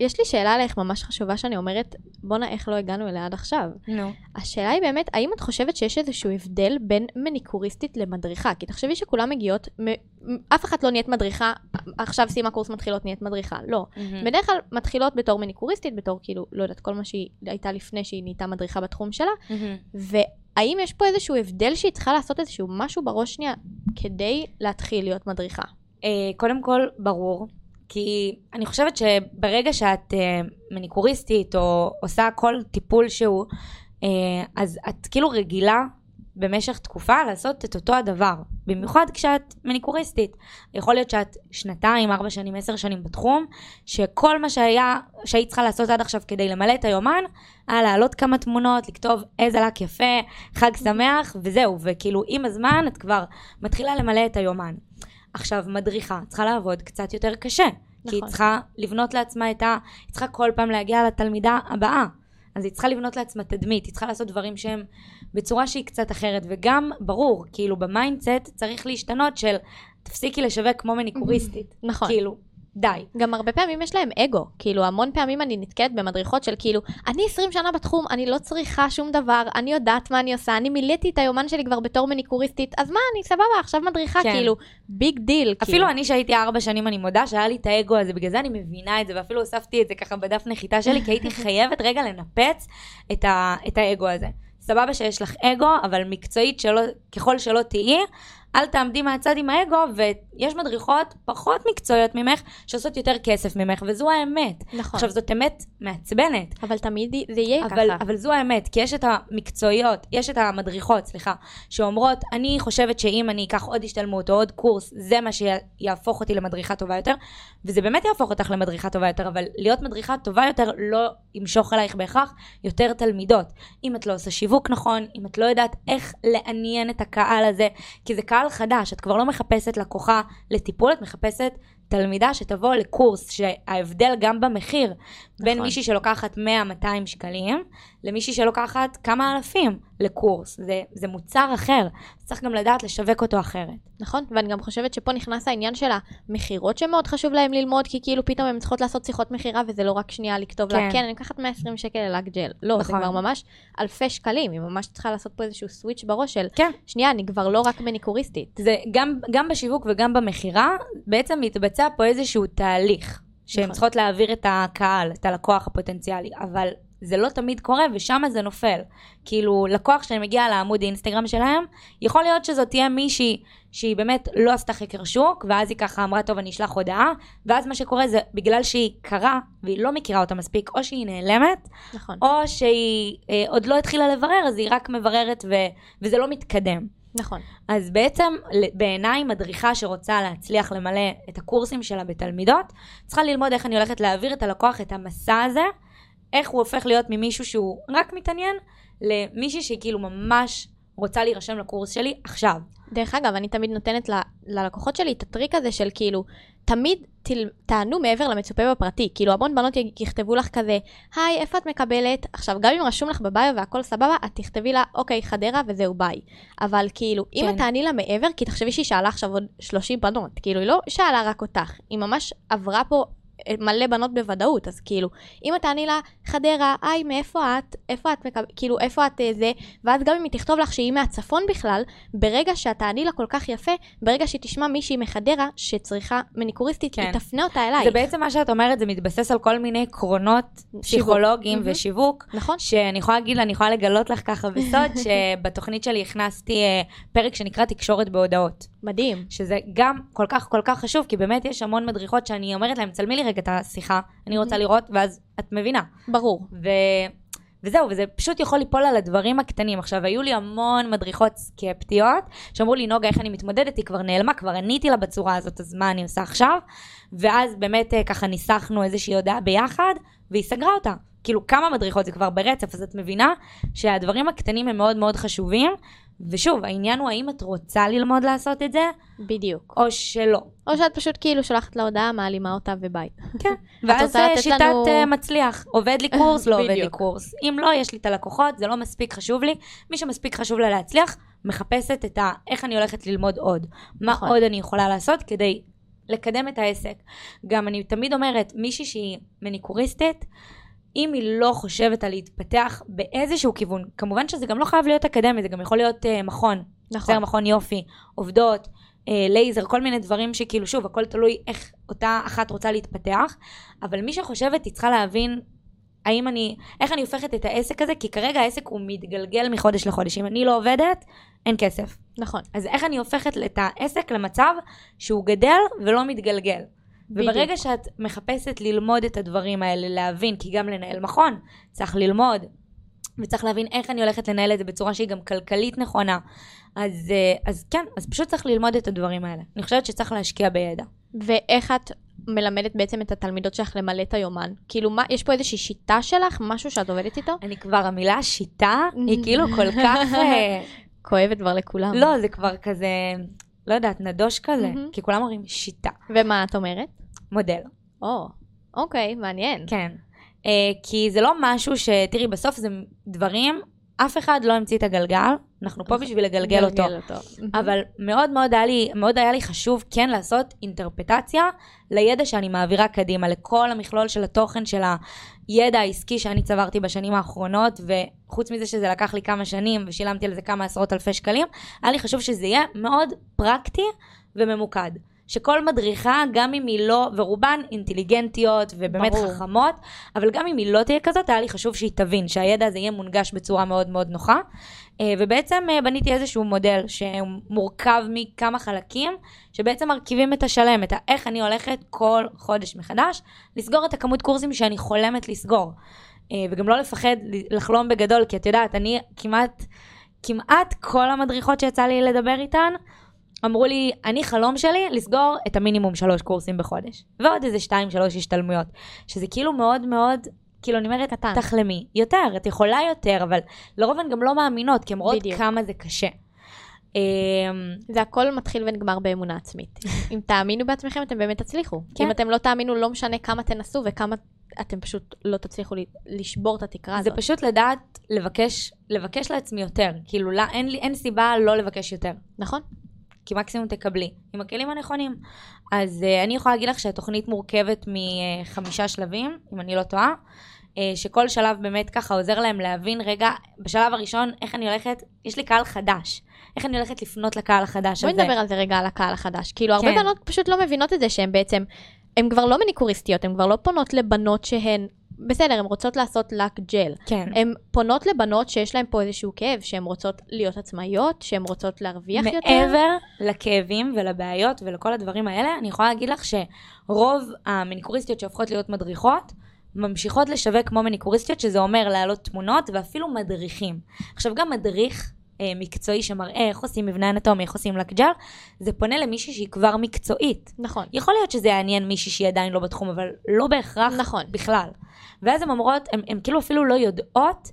יש לי שאלה עליך ממש חשובה שאני אומרת, בואנה, איך לא הגענו אליה עד עכשיו? נו. השאלה היא באמת, האם את חושבת שיש איזשהו הבדל בין מניקוריסטית למדריכה? כי תחשבי שכולם מגיעות, מ- אף אחת לא נהיית מדריכה, עכשיו סיימה קורס מתחילות נהיית מדריכה, לא. בדרך כלל מתחילות בתור מניקוריסטית, בתור כאילו, לא יודעת, כל מה שהיא הייתה לפני שהיא נהייתה מדריכה בתחום שלה, והאם יש פה איזשהו הבדל שהיא צריכה לעשות איזשהו משהו בראש שנייה כדי להתחיל להיות מדריכה? אה, קודם כל, ברור. כי אני חושבת שברגע שאת אה, מניקוריסטית או עושה כל טיפול שהוא, אה, אז את כאילו רגילה במשך תקופה לעשות את אותו הדבר. במיוחד כשאת מניקוריסטית. יכול להיות שאת שנתיים, ארבע שנים, עשר שנים בתחום, שכל מה שהיה, שהיית צריכה לעשות עד עכשיו כדי למלא את היומן, היה להעלות כמה תמונות, לכתוב איזה לק יפה, חג שמח, וזהו. וכאילו עם הזמן את כבר מתחילה למלא את היומן. עכשיו, מדריכה צריכה לעבוד קצת יותר קשה. כי היא נכון. צריכה לבנות לעצמה את ה... היא צריכה כל פעם להגיע לתלמידה הבאה. אז היא צריכה לבנות לעצמה תדמית, היא צריכה לעשות דברים שהם בצורה שהיא קצת אחרת. וגם, ברור, כאילו ב mindset צריך להשתנות של תפסיקי לשווק כמו מניקוריסטית. נכון. כאילו, די. גם הרבה פעמים יש להם אגו, כאילו המון פעמים אני נתקלת במדריכות של כאילו, אני 20 שנה בתחום, אני לא צריכה שום דבר, אני יודעת מה אני עושה, אני מילאתי את היומן שלי כבר בתור מניקוריסטית, אז מה, אני סבבה, עכשיו מדריכה, כן. כאילו, big deal. אפילו אני שהייתי ארבע שנים, אני מודה שהיה לי את האגו הזה, בגלל זה אני מבינה את זה, ואפילו הוספתי את זה ככה בדף נחיתה שלי, כי הייתי חייבת רגע לנפץ את, ה, את האגו הזה. סבבה שיש לך אגו, אבל מקצועית שלא, ככל שלא תהיי, אל תעמדי מהצד עם האגו, ויש מדריכות פחות מקצועיות ממך, שעושות יותר כסף ממך, וזו האמת. נכון, עכשיו, זאת אמת מעצבנת, אבל תמיד זה יהיה אבל, ככה. אבל זו האמת, כי יש את המקצועיות, יש את המדריכות, סליחה, שאומרות, אני חושבת שאם אני אקח עוד השתלמות או עוד קורס, זה מה שיהפוך אותי למדריכה טובה יותר, וזה באמת יהפוך אותך למדריכה טובה יותר, אבל להיות מדריכה טובה יותר לא ימשוך אלייך בהכרח יותר תלמידות. אם את לא עושה שיווק נכון, אם את לא יודעת איך לעניין את הקהל הזה, כי זה קהל חדש, את כבר לא מחפשת לקוחה לטיפול, את מחפשת תלמידה שתבוא לקורס, שההבדל גם במחיר, בין נכון. מישהי שלוקחת 100-200 שקלים, למישהי שלוקחת כמה אלפים לקורס. זה, זה מוצר אחר, צריך גם לדעת לשווק אותו אחרת. נכון, ואני גם חושבת שפה נכנס העניין של המכירות שמאוד חשוב להם ללמוד, כי כאילו פתאום הן צריכות לעשות שיחות מכירה, וזה לא רק שנייה לכתוב כן. לה, כן, אני לקחת 120 שקל ללק ג'ל. לא, זה נכון. כבר ממש אלפי שקלים, היא ממש צריכה לעשות פה איזשהו סוויץ' בראש של, כן. שנייה, אני כבר לא רק מניקוריסטית. זה גם, גם בשיווק וגם במכירה, בעצם מתבצע פה איזשהו תהליך, שהן נכון. צריכות להעביר את הקהל, את הלקוח הפוטנציאלי, אבל זה לא תמיד קורה, ושם זה נופל. כאילו, לקוח שמגיע לעמוד אינסטגרם שלהם, יכול להיות שזאת תהיה מישהי שהיא באמת לא עשתה חקר שוק, ואז היא ככה אמרה, טוב, אני אשלח הודעה, ואז מה שקורה זה, בגלל שהיא קרה, והיא לא מכירה אותה מספיק, או שהיא נעלמת, נכון, או שהיא אה, עוד לא התחילה לברר, אז היא רק מבררת, ו- וזה לא מתקדם. נכון. אז בעצם בעיניי מדריכה שרוצה להצליח למלא את הקורסים שלה בתלמידות, צריכה ללמוד איך אני הולכת להעביר את הלקוח את המסע הזה, איך הוא הופך להיות ממישהו שהוא רק מתעניין, למישהי שהיא כאילו ממש רוצה להירשם לקורס שלי עכשיו. דרך אגב, אני תמיד נותנת ל- ללקוחות שלי את הטריק הזה של כאילו, תמיד תל, תענו מעבר למצופה בפרטי. כאילו, המון בנות יכתבו לך כזה, היי, איפה את מקבלת? עכשיו, גם אם רשום לך בביו והכל סבבה, את תכתבי לה, אוקיי, חדרה וזהו, ביי. אבל כאילו, אם כן. את תעני לה מעבר, כי תחשבי שהיא שאלה עכשיו עוד 30 בנות, כאילו, היא לא שאלה רק אותך, היא ממש עברה פה מלא בנות בוודאות, אז כאילו, אם את תעני לה, חדרה, היי, מאיפה את? איפה את מקבלת? כאילו, איפה את אה, זה? ואז גם אם היא תכתוב לך שהיא מהצפון בכלל, ברגע שאת תעני לה כל כך יפה, ברגע שהיא תשמע מישהי מחדרה שצריכה מניקוריסטית, כן. היא תפנה אותה אלייך. זה בעצם מה שאת אומרת, זה מתבסס על כל מיני עקרונות פסיכולוגיים מהמם. ושיווק. נכון? שאני יכולה להגיד, אני יכולה לגלות לך ככה בסוד, שבתוכנית שלי הכנסתי אה, פרק שנקרא תקשורת בהודעות. מדהים. שזה גם כל כך כל כך חשוב, כי באמת יש המון מדריכות שאני אומרת להם, צלמי לי רגע את השיחה, אני רוצה לראות, ואז את מבינה. ברור. ו... וזהו, וזה פשוט יכול ליפול על הדברים הקטנים. עכשיו, היו לי המון מדריכות סקפטיות, שאמרו לי, נוגה, איך אני מתמודדת? היא כבר נעלמה, כבר עניתי לה בצורה הזאת, אז מה אני עושה עכשיו? ואז באמת אה, ככה ניסחנו איזושהי הודעה ביחד, והיא סגרה אותה. כאילו, כמה מדריכות זה כבר ברצף, אז את מבינה שהדברים הקטנים הם מאוד מאוד חשובים. ושוב, העניין הוא האם את רוצה ללמוד לעשות את זה, בדיוק. או שלא. או שאת פשוט כאילו שולחת לה הודעה, מעלימה אותה וביי. כן. ואז אה, שיטת לנו- אה, מצליח, עובד לי קורס, לא עובד לי. קורס. אם לא, יש לי את הלקוחות, זה לא מספיק חשוב לי. מי שמספיק חשוב לה להצליח, מחפשת את ה... איך אני הולכת ללמוד עוד. מה נכון. עוד אני יכולה לעשות כדי לקדם את העסק. גם אני תמיד אומרת, מישהי שהיא מניקוריסטית, אם היא לא חושבת על להתפתח באיזשהו כיוון, כמובן שזה גם לא חייב להיות אקדמי, זה גם יכול להיות uh, מכון, נכון. זה מכון יופי, עובדות, אה, לייזר, כל מיני דברים שכאילו, שוב, הכל תלוי איך אותה אחת רוצה להתפתח, אבל מי שחושבת, היא צריכה להבין האם אני, איך אני הופכת את העסק הזה, כי כרגע העסק הוא מתגלגל מחודש לחודש. אם אני לא עובדת, אין כסף. נכון. אז איך אני הופכת את העסק למצב שהוא גדל ולא מתגלגל? וברגע. שאת מחפשת ללמוד את הדברים האלה, להבין, כי גם לנהל מכון צריך ללמוד, וצריך להבין איך אני הולכת לנהל את זה בצורה שהיא גם כלכלית נכונה. אז, אה, אז כן, אז פשוט צריך ללמוד את הדברים האלה. אני חושבת שצריך להשקיע בידע. ואיך את מלמדת בעצם את התלמידות שלך למלא את היומן? כאילו, מה, יש פה איזושהי שיטה שלך? משהו שאת עובדת איתו? אני כבר, המילה שיטה היא כאילו כל כך... אה, כואבת כבר לכולם. לא, זה כבר כזה, לא יודעת, נדוש כזה, מהמם. כי כולם אומרים שיטה, ומה את אומרת? מודל. או, אוקיי, מעניין. כן. Uh, כי זה לא משהו ש... תראי, בסוף זה דברים, אף אחד לא המציא את הגלגל, אנחנו פה בשביל לגלגל אותו. אותו. אבל מאוד מאוד היה לי, מאוד היה לי חשוב כן לעשות אינטרפטציה לידע שאני מעבירה קדימה, לכל המכלול של התוכן של הידע העסקי שאני צברתי בשנים האחרונות, וחוץ מזה שזה לקח לי כמה שנים ושילמתי על זה כמה עשרות אלפי שקלים, היה לי חשוב שזה יהיה מאוד פרקטי וממוקד. שכל מדריכה, גם אם היא לא, ורובן אינטליגנטיות ובאמת ברור. חכמות, אבל גם אם היא לא תהיה כזאת, היה לי חשוב שהיא תבין שהידע הזה יהיה מונגש בצורה מאוד מאוד נוחה. אה, ובעצם אה, בניתי איזשהו מודל שמורכב מכמה חלקים, שבעצם מרכיבים את השלם, את האיך אני הולכת כל חודש מחדש, לסגור את הכמות קורסים שאני חולמת לסגור. אה, וגם לא לפחד לחלום בגדול, כי את יודעת, אני כמעט, כמעט כל המדריכות שיצא לי לדבר איתן, אמרו לי, אני חלום שלי לסגור את המינימום שלוש קורסים בחודש. ועוד איזה שתיים, שלוש השתלמויות. שזה כאילו מאוד מאוד, כאילו אני אומרת, קטן. תחלמי. יותר, את יכולה יותר, אבל לרוב הן גם לא מאמינות, כי הן רואות. כמה זה קשה. אמ, זה הכל מתחיל ונגמר באמונה עצמית. אם תאמינו בעצמכם, אתם באמת תצליחו. כן. אם אתם לא תאמינו, לא משנה כמה תנסו וכמה אתם פשוט לא תצליחו לשבור את התקרה זה הזאת. פשוט לדעת לבקש, לבקש לעצמי יותר. כאילו, לא, אין, לי, אין סיבה לא לבקש יותר. נכון? כי מקסימום תקבלי, עם הכלים הנכונים. אז uh, אני יכולה להגיד לך שהתוכנית מורכבת מחמישה שלבים, אם אני לא טועה, uh, שכל שלב באמת ככה עוזר להם להבין, רגע, בשלב הראשון, איך אני הולכת, יש לי קהל חדש, איך אני הולכת לפנות לקהל החדש בואי הזה. נדבר על זה רגע, על הקהל החדש. כאילו, הרבה כן. בנות פשוט לא מבינות את זה שהן בעצם, הן כבר לא מניקוריסטיות, הן כבר לא פונות לבנות שהן, בסדר, הן רוצות לעשות לק ג'ל. כן. הן פונות לבנות שיש להן פה איזשהו כאב, שהן רוצות להיות עצמאיות, שהן רוצות להרוויח יותר. מעבר לכאבים ולבעיות ולכל הדברים האלה, אני יכולה להגיד לך שרוב המניקוריסטיות שהופכות להיות מדריכות, ממשיכות לשווק כמו מניקוריסטיות, שזה אומר להעלות תמונות ואפילו מדריכים. עכשיו, גם מדריך אה, מקצועי שמראה איך עושים מבנה אנטומי, איך עושים לקג'ל, זה פונה למישהי שהיא כבר מקצועית. נכון. יכול להיות שזה יעניין מישהי שהיא עדיין לא בתחום, אבל לא בהכרח נכון. בכלל. ואז הן אומרות, הן כאילו אפילו לא יודעות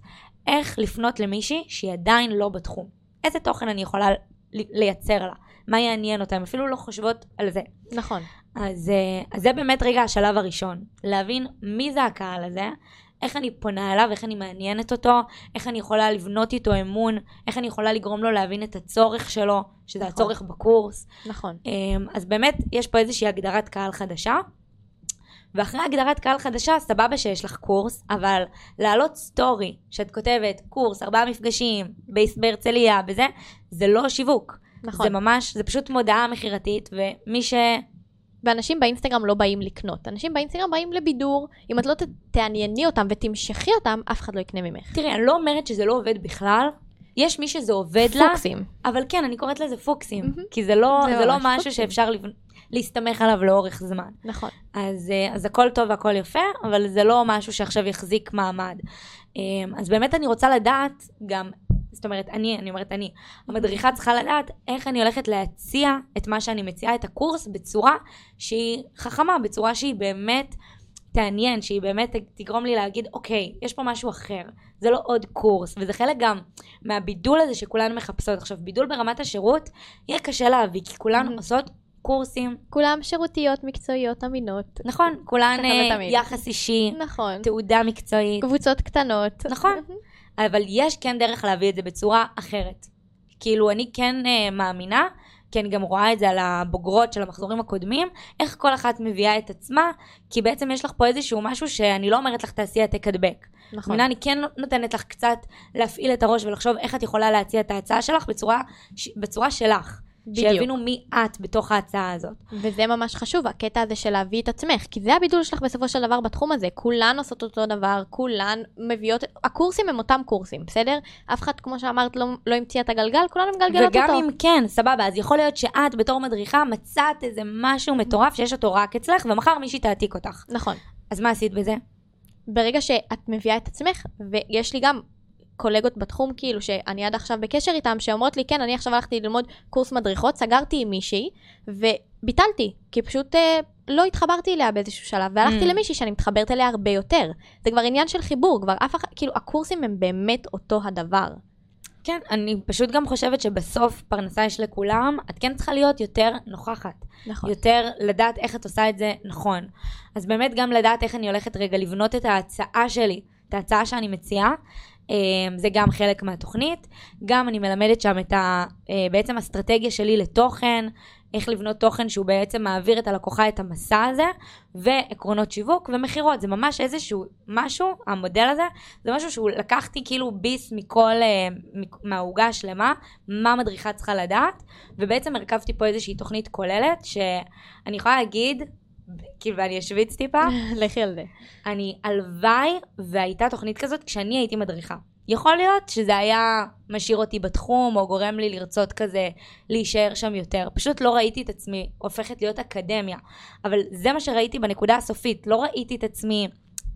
איך לפנות למישהי שהיא עדיין לא בתחום. איזה תוכן אני יכולה לייצר לה, מה יעניין אותה, הן אפילו לא חושבות על זה. נכון. אז, אה, אז זה באמת רגע השלב הראשון, להבין מי זה הקהל הזה, איך אני פונה אליו, איך אני מעניינת אותו, איך אני יכולה לבנות איתו אמון, איך אני יכולה לגרום לו להבין את הצורך שלו, שזה נכון. הצורך בקורס. נכון. אמ, אז באמת, יש פה איזושהי הגדרת קהל חדשה. ואחרי הגדרת קהל חדשה, סבבה שיש לך קורס, אבל להעלות סטורי, שאת כותבת קורס, ארבעה מפגשים, בהרצליה, בזה, זה לא שיווק. נכון. זה ממש, זה פשוט מודעה מכירתית, ומי ש... ואנשים באינסטגרם לא באים לקנות. אנשים באינסטגרם באים לבידור. אם את לא תענייני אותם ותמשכי אותם, אף אחד לא יקנה ממך. תראי, אני לא אומרת שזה לא עובד בכלל. יש מי שזה עובד לה, פוקסים. אבל כן, אני קוראת לזה פוקסים. מהמם. כי זה לא, זה זה לא משהו פוקסים. שאפשר לבנ- להסתמך עליו לאורך זמן. נכון. אז, אה, אז הכל טוב והכל יפה, אבל זה לא משהו שעכשיו יחזיק מעמד. אה, אז באמת אני רוצה לדעת גם, זאת אומרת, אני, אני אומרת אני, המדריכה צריכה לדעת איך אני הולכת להציע את מה שאני מציעה, את הקורס, בצורה שהיא חכמה, בצורה שהיא באמת תעניין, שהיא באמת תגרום לי להגיד, אוקיי, יש פה משהו אחר, זה לא עוד קורס, וזה חלק גם מהבידול הזה שכולנו מחפשות. עכשיו, בידול ברמת השירות, יהיה קשה להביא, כי כולנו Mhm. עושות קורסים, כולם שירותיות, מקצועיות, אמינות. נכון, כולן אה. יחס אישי, נכון. תעודה מקצועית, קבוצות קטנות. נכון. אבל יש כן דרך להביא את זה בצורה אחרת. כאילו, אני כן אה, מאמינה, כי אני גם רואה את זה על הבוגרות של המחזורים הקודמים, איך כל אחת מביאה את עצמה, כי בעצם יש לך פה איזשהו משהו שאני לא אומרת לך תעשי העתק הדבק. נכון. מבינה, אני כן נותנת לך קצת להפעיל את הראש ולחשוב איך את יכולה להציע את ההצעה שלך בצורה, בצורה שלך. בדיוק. שיבינו מי את בתוך ההצעה הזאת. וזה ממש חשוב, הקטע הזה של להביא את עצמך, כי זה הבידול שלך בסופו של דבר בתחום הזה. כולן עושות אותו דבר, כולן מביאות, הקורסים הם אותם קורסים, בסדר? אף אחד, כמו שאמרת, לא, לא המציאה את הגלגל, כולן מגלגלות וגם אותו. אם כן, סבבה, אז יכול להיות שאת בתור מדריכה מצאת איזה משהו מטורף שיש אותו רק אצלך, ומחר מישהי תעתיק אותך. נכון. אז מה עשית בזה? ברגע שאת מביאה את עצמך, ויש לי גם קולגות בתחום, כאילו, שאני עד עכשיו בקשר איתם, שאומרות לי, כן, אני עכשיו הלכתי ללמוד קורס מדריכות, סגרתי עם מישהי, וביטלתי, כי פשוט אה, לא התחברתי אליה באיזשהו שלב, והלכתי Mm. למישהי שאני מתחברת אליה הרבה יותר. זה כבר עניין של חיבור, כבר אף אחד, כאילו, הקורסים הם באמת אותו הדבר. כן, אני פשוט גם חושבת שבסוף פרנסה יש לכולם, את כן צריכה להיות יותר נוכחת. נכון. יותר לדעת איך את עושה את זה נכון. אז באמת גם לדעת איך אני הולכת רגע לבנות את ההצעה שלי, את ההצעה שאני מציעה. אה, זה גם חלק מהתוכנית. גם אני מלמדת שם את ה... אה, בעצם אסטרטגיה שלי לתוכן, איך לבנות תוכן שהוא בעצם מעביר את הלקוחה את המסע הזה, ועקרונות שיווק ומכירות. זה ממש איזשהו משהו, המודל הזה, זה משהו שהוא לקחתי כאילו ביס מכל, אה, מהעוגה השלמה, מה מדריכה צריכה לדעת, ובעצם הרכבתי פה איזושהי תוכנית כוללת, שאני יכולה להגיד, כאילו, ואני אשוויץ טיפה, לכי על זה. אני, הלוואי והייתה תוכנית כזאת כשאני הייתי מדריכה. יכול להיות שזה היה משאיר אותי בתחום, או גורם לי לרצות כזה להישאר שם יותר. פשוט לא ראיתי את עצמי הופכת להיות אקדמיה. אבל זה מה שראיתי בנקודה הסופית. לא ראיתי את עצמי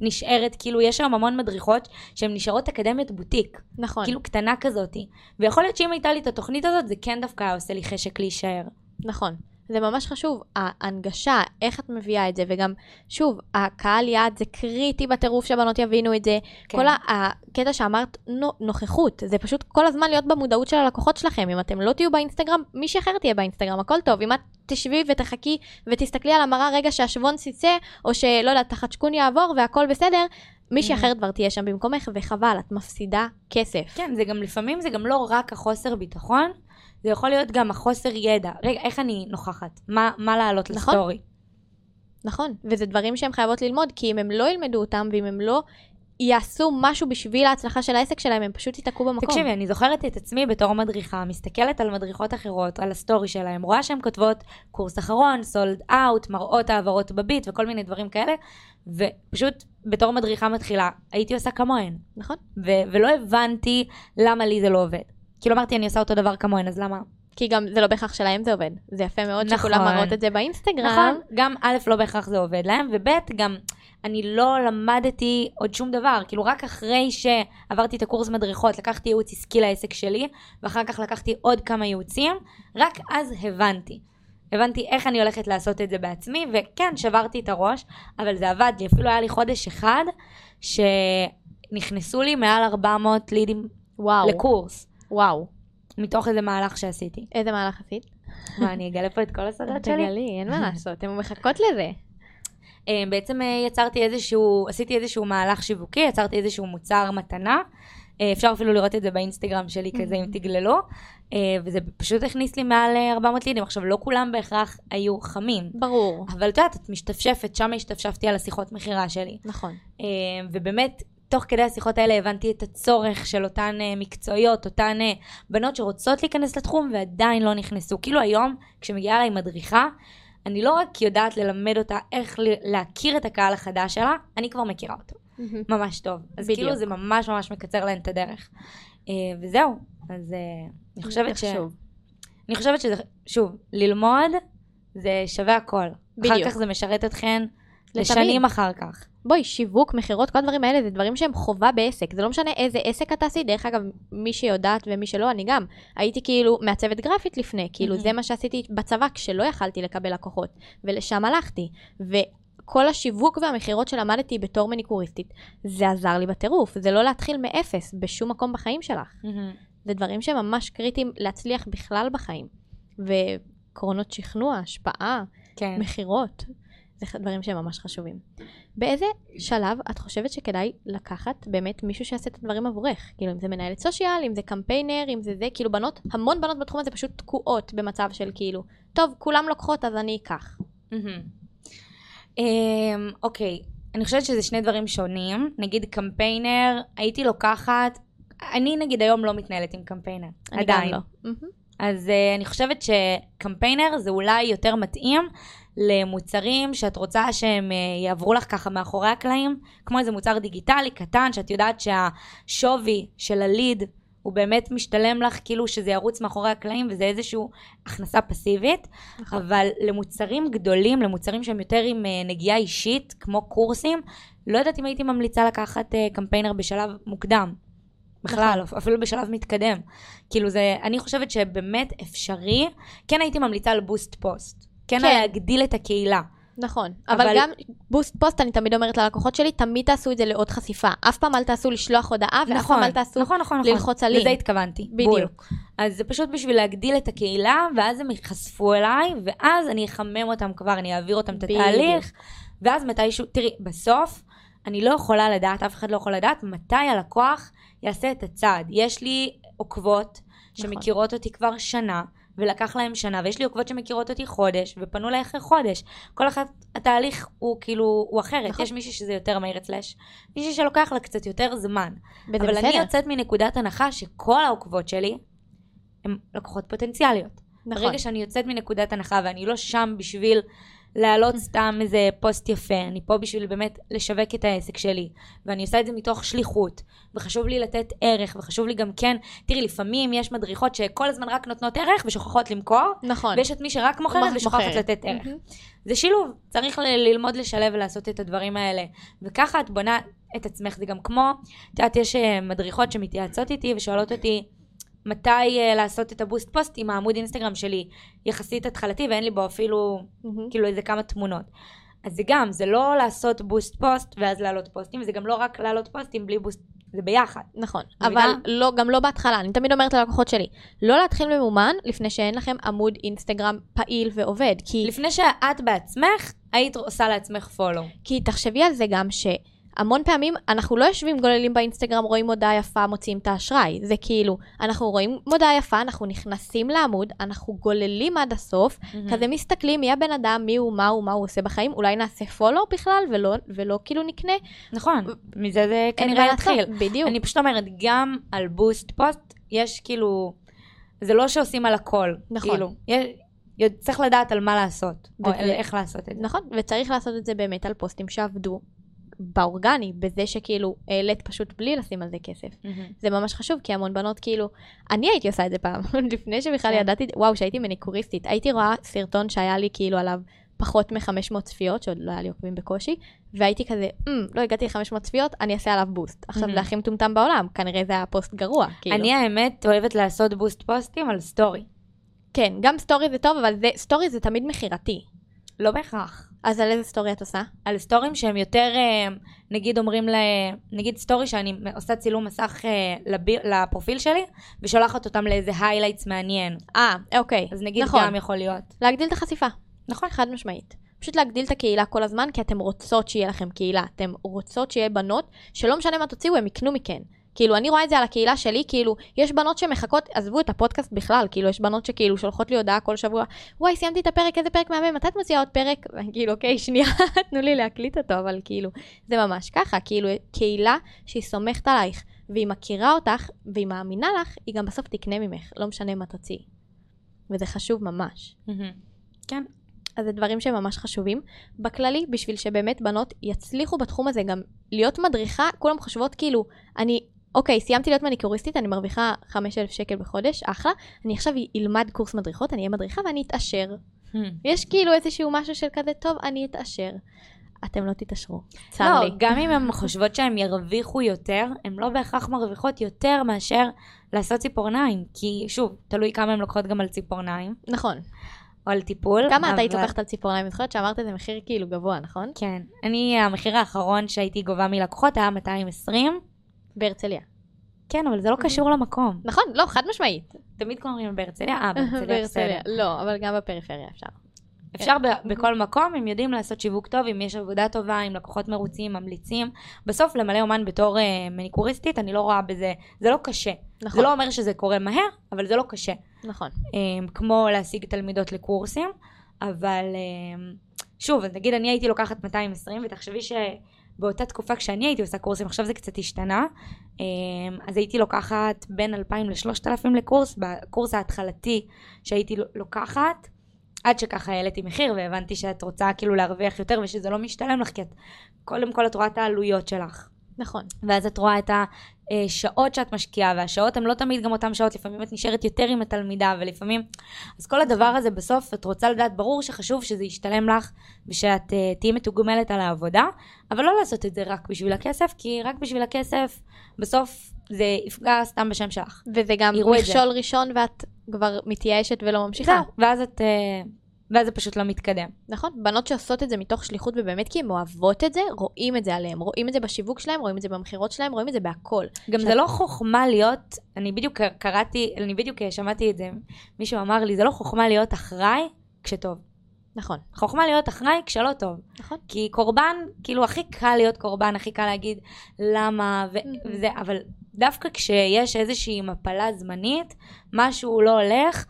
נשארת, כאילו, יש היום המון מדריכות שהן נשארות אקדמיות בוטיק. נכון. כאילו קטנה כזאתי. ויכול להיות שאם הייתה לי את התוכנית הזאת, זה כן דווקא היה עושה לי חשק להישאר. נכון. זה ממש חשוב, ההנגשה, איך את מביאה את זה, וגם, שוב, הקהל יעד זה קריטי בטירוף שהבנות יבינו את זה. כן. כל הקטע שאמרת, נו- נוכחות, זה פשוט כל הזמן להיות במודעות של הלקוחות שלכם. אם אתם לא תהיו באינסטגרם, מישהי אחרת תהיה באינסטגרם, הכל טוב. אם את תשבי ותחכי ותסתכלי על המראה רגע שהשוון סיצה, או שלא יודעת, החדשקון יעבור והכל בסדר, מישהי Mhm. אחרת כבר תהיה שם במקומך, וחבל, את מפסידה כסף. כן, זה גם לפעמים זה גם לא רק החוסר ביטחון, זה יכול להיות גם החוסר ידע. רגע, איך אני נוכחת? מה, מה לעלות נכון. לסטורי? נכון, וזה דברים שהן חייבות ללמוד, כי אם הם לא ילמדו אותם, ואם הם לא יעשו משהו בשביל ההצלחה של העסק שלהם, הם פשוט ייתקעו במקום. תקשיבי, אני זוכרת את עצמי בתור מדריכה, מסתכלת על מדריכות אחרות, על הסטורי שלהם, רואה שהן כותבות קורס אחרון, sold out, מראות העברות בביט וכל מיני דברים כאלה, ופשוט בתור מדריכה מתחילה, הייתי עושה כמוהן. נכון? ו- ולא הבנתי למה לי זה לא עובד. כאילו אמרתי, אני עושה אותו דבר כמוהן, אז למה? כי גם זה לא בהכרח שלהם זה עובד. זה יפה מאוד נכון. שכולם מראות את זה באינסטגרם. נכון, גם א', לא בהכרח זה עובד להם, וב', גם אני לא למדתי עוד שום דבר, כאילו רק אחרי שעברתי את הקורס מדריכות, לקחתי ייעוץ עסקי לעסק שלי, ואחר כך לקחתי עוד כמה ייעוצים, רק אז הבנתי. הבנתי איך אני הולכת לעשות את זה בעצמי, וכן, שברתי את הראש, אבל זה עבד לי. אפילו היה לי חודש אחד שנכנסו לי מעל 400 לידים וואו. לקורס. וואו. מתוך איזה מהלך שעשיתי. איזה מהלך עשית? מה, אני אגלה פה את כל הסודות שלי? תגלי, אין מה לעשות, הן מחכות לזה. אה, בעצם אה, יצרתי איזשהו, עשיתי איזשהו מהלך שיווקי, יצרתי איזשהו מוצר מתנה. אה, אפשר אפילו לראות את זה באינסטגרם שלי כזה, אם תגללו. אה, וזה פשוט הכניס לי מעל אה, 400 לידים. עכשיו, לא כולם בהכרח היו חמים. ברור. אבל את יודעת, את משתפשפת, שם השתפשפתי על השיחות מכירה שלי. נכון. ובאמת, תוך כדי השיחות האלה הבנתי את הצורך של אותן אה, מקצועיות, אותן אה, בנות שרוצות להיכנס לתחום ועדיין לא נכנסו. כאילו היום, כשמגיעה אליי מדריכה, אני לא רק יודעת ללמד אותה איך להכיר את הקהל החדש שלה, אני כבר מכירה אותו. ממש טוב. אז בדיוק. כאילו זה ממש ממש מקצר להן את הדרך. אה, וזהו, אז אה, אני חושבת ש... אני חושבת שזה, שוב, ללמוד זה שווה הכל. בדיוק. אחר כך זה משרת אתכן. לשנים אחר כך. בואי, שיווק, מכירות, כל הדברים האלה זה דברים שהם חובה בעסק. זה לא משנה איזה עסק אתה עשית, דרך אגב, מי שיודעת ומי שלא, אני גם. הייתי כאילו מעצבת גרפית לפני, כאילו מהמם. זה מה שעשיתי בצבא כשלא יכלתי לקבל לקוחות, ולשם הלכתי. וכל השיווק והמכירות שלמדתי בתור מניקוריסטית, זה עזר לי בטירוף. זה לא להתחיל מאפס בשום מקום בחיים שלך. זה דברים שממש קריטיים להצליח בכלל בחיים. וקרונות שכנוע, השפעה, כן. מכירות, זה דברים שהם ממש חשובים. באיזה שלב את חושבת שכדאי לקחת באמת מישהו שיעשה את הדברים עבורך? כאילו אם זה מנהלת סושיאל, אם זה קמפיינר, אם זה זה, כאילו בנות, המון בנות בתחום הזה פשוט תקועות במצב של כאילו, טוב, כולם לוקחות אז אני אקח. אמ, אוקיי, אני חושבת שזה שני דברים שונים. נגיד קמפיינר, הייתי לוקחת, אני נגיד היום לא מתנהלת עם קמפיינר. אני עדיין. גם לא. אז uh, אני חושבת שקמפיינר זה אולי יותר מתאים למוצרים שאת רוצה שהם uh, יעברו לך ככה מאחורי הקלעים, כמו איזה מוצר דיגיטלי קטן, שאת יודעת שהשווי של הליד הוא באמת משתלם לך, כאילו שזה ירוץ מאחורי הקלעים וזה איזושהי הכנסה פסיבית. נכון. אבל למוצרים גדולים, למוצרים שהם יותר עם אה, נגיעה אישית, כמו קורסים, לא יודעת אם הייתי ממליצה לקחת אה, קמפיינר בשלב מוקדם. בכלל, נכון. אפילו בשלב מתקדם. כאילו זה, אני חושבת שבאמת אפשרי, כן הייתי ממליצה על boost post. כן, כן. להגדיל את הקהילה. נכון, אבל, אבל- גם boost post, אני תמיד אומרת ללקוחות שלי, תמיד תעשו את זה לעוד חשיפה. אף פעם אל תעשו לשלוח הודעה, ואף פעם אל תעשו נכון, נכון, נכון. ללחוץ על לינק. לזה התכוונתי. בול. בדיוק. אז זה פשוט בשביל להגדיל את הקהילה, ואז הם ייחשפו אליי, ואז אני אחמם אותם כבר, אני אעביר אותם את. התהליך, ואז מתישהו, תראי, בסוף, אני לא יכולה לדעת, אף אחד לא יכול לדעת, מתי הלקוח יעשה את הצעד. יש לי עוקבות נכון. שמכירות אותי כבר שנה, ולקח להם שנה, ויש לי עוקבות שמכירות אותי חודש, ופנו אליי אחרי חודש. כל אחד, התהליך הוא כאילו, הוא אחרת. נכון. יש מישהי שזה יותר מהיר אצלש, מישהי שלוקח לה קצת יותר זמן. אבל בסדר. אני יוצאת מנקודת הנחה שכל העוקבות שלי הן לקוחות פוטנציאליות. נכון. ברגע שאני יוצאת מנקודת הנחה ואני לא שם בשביל להעלות סתם איזה פוסט יפה, אני פה בשביל באמת לשווק את העסק שלי, ואני עושה את זה מתוך שליחות, וחשוב לי לתת ערך, וחשוב לי גם כן, תראי, לפעמים יש מדריכות שכל הזמן רק נותנות ערך ושוכחות למכור, נכון. ויש את מי שרק מוכרת. ושוכחת לתת ערך. מהמם. זה שילוב, צריך ל- ללמוד לשלב ולעשות את הדברים האלה. וככה את בונה את עצמך, זה גם כמו, את יודעת, יש אה, מדריכות שמתייעצות איתי ושואלות אותי, מתי אה, לעשות את ה boost post אם העמוד אינסטגרם שלי יחסית התחלתי ואין לי בו אפילו, מהמם. כאילו איזה כמה תמונות. אז זה גם, זה לא לעשות boost post ואז להעלות פוסטים, וזה גם לא רק להעלות פוסטים בלי boost, זה ביחד. נכון, מבינה? אבל לא, גם לא בהתחלה, אני תמיד אומרת ללקוחות שלי, לא להתחיל ממומן לפני שאין לכם עמוד אינסטגרם פעיל ועובד, כי, לפני שאת בעצמך היית עושה לעצמך follow. כי תחשבי על זה גם שהמון פעמים אנחנו לא יושבים גוללים באינסטגרם, רואים מודעה יפה, מוציאים את האשראי, זה כאילו, אנחנו רואים מודעה יפה, אנחנו נכנסים לעמוד, אנחנו גוללים עד הסוף, כזה מסתכלים מי הבן אדם, מי הוא, מה הוא, מה הוא עושה בחיים, אולי נעשה פולו בכלל, ולא, ולא כאילו נקנה, נכון, מזה זה כנראה יתחיל. בדיוק, אני פשוט אומרת, גם על בוסט פוסט, יש כאילו, זה לא שעושים על הכל. נכון. כאילו, יש, צריך לדעת על מה לעשות, או וזה- איך לעשות את זה. נכון, וצריך לעשות את זה באמת על פוסטים שעבדו באורגני, בזה שכאילו העלית פשוט בלי לשים על זה כסף. מהמם. זה ממש חשוב, כי המון בנות כאילו, אני הייתי עושה את זה פעם, לפני שבכלל כן. ידעתי, וואו, שהייתי מניקוריסטית, הייתי רואה סרטון שהיה לי כאילו עליו פחות מ-500 צפיות, שעוד לא היה לי עוקבים בקושי, והייתי כזה, "אמ, לא הגעתי ל-500 צפיות, אני אעשה עליו boost. עכשיו, Mhm. זה הכי מטומטם בעולם, כנראה זה היה פוסט גרוע, כאילו. אני האמת אוהבת לעשות boost פוסטים על story. כן, גם story זה טוב, אבל זה, story זה תמיד מכירתי. לא בהכרח. אז על איזה story את עושה? על story ים שהם יותר, אה, נגיד אומרים ל... נגיד story שאני עושה צילום מסך אה, לב... לפרופיל שלי, ושולחת אותם לאיזה highlights מעניין. אה, אוקיי. אז נגיד נכון. גם יכול להיות. להגדיל את החשיפה. נכון. חד משמעית. פשוט להגדיל את הקהילה כל הזמן, כי אתם רוצות שיהיה לכם קהילה. אתם רוצות שיהיה בנות, שלא משנה מה תוציאו, הם יקנו מכן. כאילו, אני רואה את זה על הקהילה שלי, כאילו, יש בנות שמחכות, עזבו את הפודקאסט בכלל, כאילו, יש בנות שכאילו שולחות לי הודעה כל שבוע, וואי, סיימתי את הפרק, איזה פרק מהמם, מתי את מוציאה עוד פרק? כאילו, אוקיי, שנייה, תנו לי להקליט אותו, אבל כאילו, זה ממש ככה, כאילו, קהילה שהיא סומכת עלייך, והיא מכירה אותך, והיא מאמינה לך, היא גם בסוף תקנה ממך, לא משנה מה תוציאי. וזה חשוב ממש. כן. אז זה דברים שהם ממש חשובים. בכללי, בשביל שבאמת בנות יצליחו בתחום הזה גם להיות מדריכה, כולם חושבות כאילו, אני, אוקיי, סיימתי להיות מניקוריסטית, אני מרוויחה 5,000 שקל בחודש, אחלה, אני עכשיו אלמד קורס מדריכות, אני אהיה מדריכה ואני אתעשר. יש כאילו איזשהו משהו של כזה, טוב, אני אתעשר. אתם לא תתעשרו, צר לא, לי. גם אם הן חושבות שהן ירוויחו יותר, הן לא בהכרח מרוויחות יותר מאשר לעשות ציפורניים. כי שוב, תלוי כמה הן לוקחות גם על ציפורניים, נכון. או על טיפול. כמה את היית אבל- לוקחת על ציפורניים? אני זוכרת שאמרת איזה מחיר כאילו גבוה, נכון? כן. אני, המחיר האחרון שהייתי גובה מלקוחות היה 220. בהרצליה. כן, אבל זה לא קשור למקום. נכון, לא, חד משמעית. תמיד קוראים בהרצליה, אה, בהרצליה. בסדר. לא, אבל גם בפריפריה אפשר. אפשר ב- בכל מקום, אם יודעים לעשות שיווק טוב, אם יש עבודה טובה, אם לקוחות מרוצים, ממליצים. בסוף למלא אומן בתור אה, מניקוריסטית, אני לא רואה בזה, זה לא קשה. נכון. זה לא אומר שזה קורה מהר, אבל זה לא קשה. נכון. אה, כמו להשיג תלמידות לקורסים, אבל אה, שוב, אז נגיד אני הייתי לוקחת 220, ותחשבי שבאותה תקופה כשאני הייתי עושה קורסים, עכשיו זה קצת השתנה, אה, אז הייתי לוקחת בין 2,000 ל-3,000 לקורס, בקורס ההתחלתי שהייתי לוקחת, עד שככה העליתי מחיר והבנתי שאת רוצה כאילו להרוויח יותר ושזה לא משתלם לך, כי את, קודם כל את רואה את העלויות שלך. נכון. ואז את רואה את השעות שאת משקיעה, והשעות הן לא תמיד גם אותן שעות, לפעמים את נשארת יותר עם התלמידה, ולפעמים... אז כל הדבר הזה בסוף, את רוצה לדעת, ברור שחשוב שזה ישתלם לך, ושאת uh, תהיי מתוגמלת על העבודה, אבל לא לעשות את זה רק בשביל הכסף, כי רק בשביל הכסף, בסוף זה יפגע סתם בשם שלך. וזה גם זה. מכשול ראשון ואת כבר מתייאשת ולא ממשיכה. זהו, ואז את... Uh, ואז זה פשוט לא מתקדם. נכון, בנות שעושות את זה מתוך שליחות ובאמת כי הן אוהבות את זה, רואים את זה עליהן, רואים את זה בשיווק שלהם, רואים את זה במכירות שלהם, רואים את זה בהכל. גם שאת- זה לא חוכמה להיות, אני בדיוק קראתי, אני בדיוק שמעתי את זה, מישהו אמר לי, זה לא חוכמה להיות אחראי כשטוב. נכון, חוכמה להיות אחראי כשלא טוב. נכון. כי קורבן, כאילו הכי קל להיות קורבן, הכי קל להגיד למה ו- Mhm. וזה, אבל דווקא כשיש איזושהי מפלה זמנית, משהו לא הולך,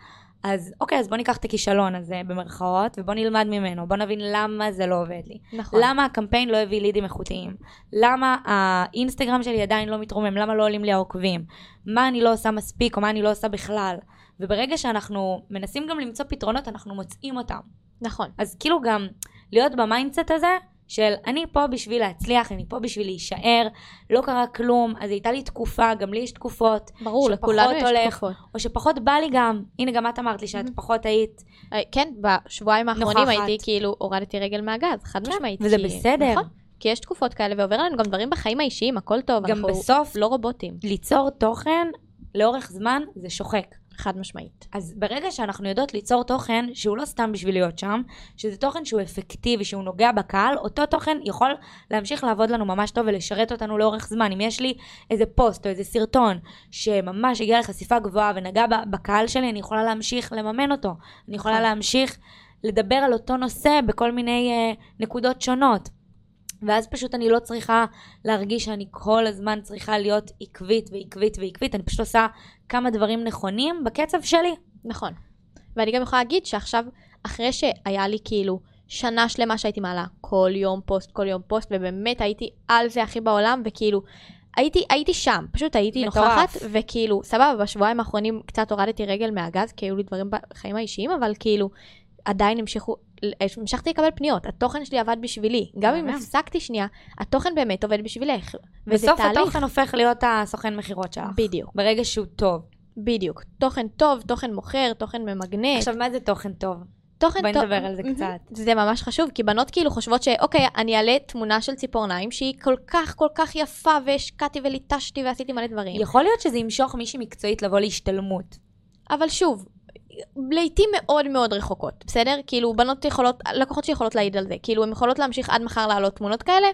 אז אוקיי, אז בוא ניקח את הכישלון הזה במרכאות, ובוא נלמד ממנו, בוא נבין למה זה לא עובד לי. נכון. למה הקמפיין לא הביא לידים איכותיים? למה האינסטגרם שלי עדיין לא מתרומם? למה לא עולים לי העוקבים? מה אני לא עושה מספיק, או מה אני לא עושה בכלל? וברגע שאנחנו מנסים גם למצוא פתרונות, אנחנו מוצאים אותם. נכון. אז כאילו גם להיות ב mindset הזה של אני פה בשביל להצליח, אני פה בשביל להישאר, לא קרה כלום, אז הייתה לי תקופה, גם לי יש תקופות, ברור, לכולנו יש הולך. תקופות. או שפחות בא לי גם, הנה גם את אמרת לי שאת Mhm. פחות היית, אה, כן, בשבועיים האחרונים נוכחת. הייתי כאילו, הורדתי רגל מהגז, חד כן, משמעית. וזה כי- בסדר. נכון, כי יש תקופות כאלה, ועובר עלינו גם דברים בחיים האישיים, הכל טוב. גם אנחנו בסוף לא רובוטים, ליצור תוכן לאורך זמן זה שוחק. חד משמעית. אז ברגע שאנחנו יודעות ליצור תוכן שהוא לא סתם בשביל להיות שם, שזה תוכן שהוא אפקטיבי, שהוא נוגע בקהל, אותו תוכן יכול להמשיך לעבוד לנו ממש טוב ולשרת אותנו לאורך זמן. אם יש לי איזה פוסט או איזה סרטון שממש הגיע לחשיפה גבוהה ונגע בקהל שלי, אני יכולה להמשיך לממן אותו. אני יכולה נכון. להמשיך לדבר על אותו נושא בכל מיני uh, נקודות שונות. ואז פשוט אני לא צריכה להרגיש שאני כל הזמן צריכה להיות עקבית ועקבית ועקבית, אני פשוט עושה כמה דברים נכונים בקצב שלי. נכון. ואני גם יכולה להגיד שעכשיו, אחרי שהיה לי כאילו שנה שלמה שהייתי מעלה כל יום פוסט, כל יום פוסט, ובאמת הייתי על זה הכי בעולם, וכאילו, הייתי, הייתי שם, פשוט הייתי מטורף. נוכחת, וכאילו, סבבה, בשבועיים האחרונים קצת הורדתי רגל מהגז, כי היו לי דברים בחיים האישיים, אבל כאילו, עדיין המשיכו, המשכתי לקבל פניות, התוכן שלי עבד בשבילי. גם אם. הפסקתי שנייה, התוכן באמת עובד בשבילך. וזה בסוף תהליך. התוכן הופך להיות הסוכן מכירות שלך. בדיוק, ברגע שהוא טוב. בדיוק. תוכן טוב, תוכן מוכר, תוכן ממגנט. עכשיו, מה זה תוכן טוב? תוכן בואי טוב. נדבר על זה. קצת. זה ממש חשוב, כי בנות כאילו חושבות שאוקיי, אני אעלה תמונה של ציפורניים שהיא כל כך כל כך יפה, והשקעתי וליטשתי ועשיתי מלא דברים. יכול להיות שזה ימשוך מישהי מקצועית לבוא להשתלמות. אבל שוב, לעיתים מאוד מאוד רחוקות, בסדר? כאילו, בנות יכולות, לקוחות שיכולות להעיד על זה. כאילו, הן יכולות להמשיך עד מחר להעלות תמונות כאלה.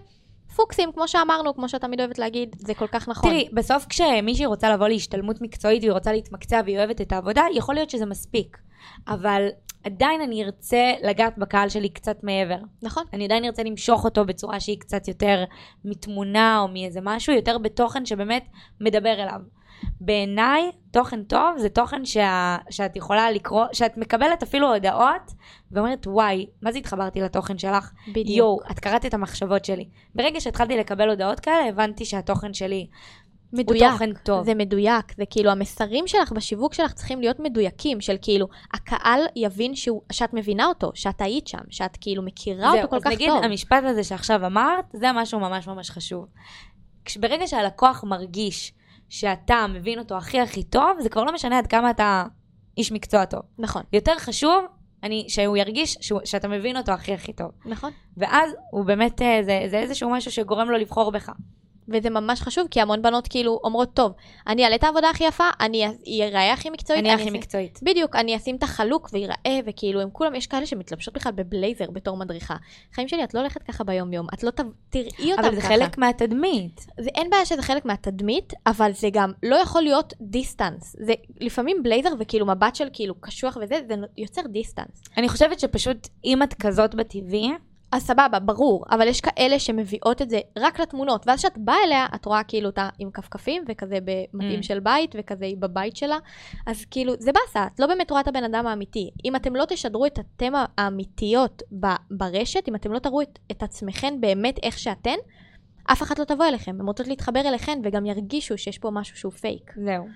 פוקסים, כמו שאמרנו, כמו שאת תמיד אוהבת להגיד, זה כל כך נכון. תראי, בסוף כשמישהי רוצה לבוא להשתלמות מקצועית והיא רוצה להתמקצע והיא אוהבת את העבודה, יכול להיות שזה מספיק. אבל עדיין אני ארצה לגעת בקהל שלי קצת מעבר. נכון. אני עדיין ארצה למשוך אותו בצורה שהיא קצת יותר מתמונה או מאיזה משהו, יותר בתוכן שבאמת מדבר אליו. בעיניי, תוכן טוב זה תוכן שה, שאת יכולה לקרוא, שאת מקבלת אפילו הודעות, ואומרת, וואי, מה זה התחברתי לתוכן שלך? בדיוק. יואו, את קראת את המחשבות שלי. ברגע שהתחלתי לקבל הודעות כאלה, הבנתי שהתוכן שלי מדויק. הוא תוכן טוב. זה מדויק, זה כאילו המסרים שלך בשיווק שלך צריכים להיות מדויקים, של כאילו, הקהל יבין שהוא, שאת מבינה אותו, שאת היית שם, שאת כאילו מכירה אותו כל כך נגיד, טוב. המשפט הזה שעכשיו אמרת, זה משהו ממש ממש חשוב. ברגע שהלקוח מרגיש שאתה מבין אותו הכי הכי טוב, זה כבר לא משנה עד כמה אתה איש מקצוע טוב. נכון, יותר חשוב, אני, שהוא ירגיש שהוא, שאתה מבין אותו הכי הכי טוב. נכון. ואז הוא באמת, אה, זה, זה איזשהו משהו שגורם לו לבחור בך. וזה ממש חשוב, כי המון בנות כאילו אומרות, טוב, אני אעלה את העבודה הכי יפה, אני אראה הכי מקצועית. אני הכי אשים-" מקצועית. בדיוק, אני אשים את החלוק וייראה, וכאילו, הם כולם, יש כאלה שמתלבשות בכלל בבלייזר בתור מדריכה. חיים שלי, את לא הולכת ככה ביום-יום, את לא. תראי אותם ככה. אבל זה חלק מהתדמית. זה אין בעיה שזה חלק מהתדמית, אבל זה גם לא יכול להיות distance. זה לפעמים בלייזר וכאילו מבט של כאילו קשוח וזה, זה יוצר distance. אני חושבת שפשוט, אם את כזאת בטבעי, אז סבבה, ברור, אבל יש כאלה שמביאות את זה רק לתמונות, ואז כשאת באה אליה, את רואה כאילו אותה עם כפכפים, וכזה במכנס Mm. של בית, וכזה היא בבית שלה, אז כאילו, זה באסה, את לא באמת רואה את הבן אדם האמיתי. אם אתם לא תשדרו את אתם האמיתיות ב- ברשת, אם אתם לא תראו את, את עצמכן באמת איך שאתן, אף אחת לא תבוא אליכם, הן רוצות להתחבר אליכן, וגם ירגישו שיש פה משהו שהוא פייק, זהו.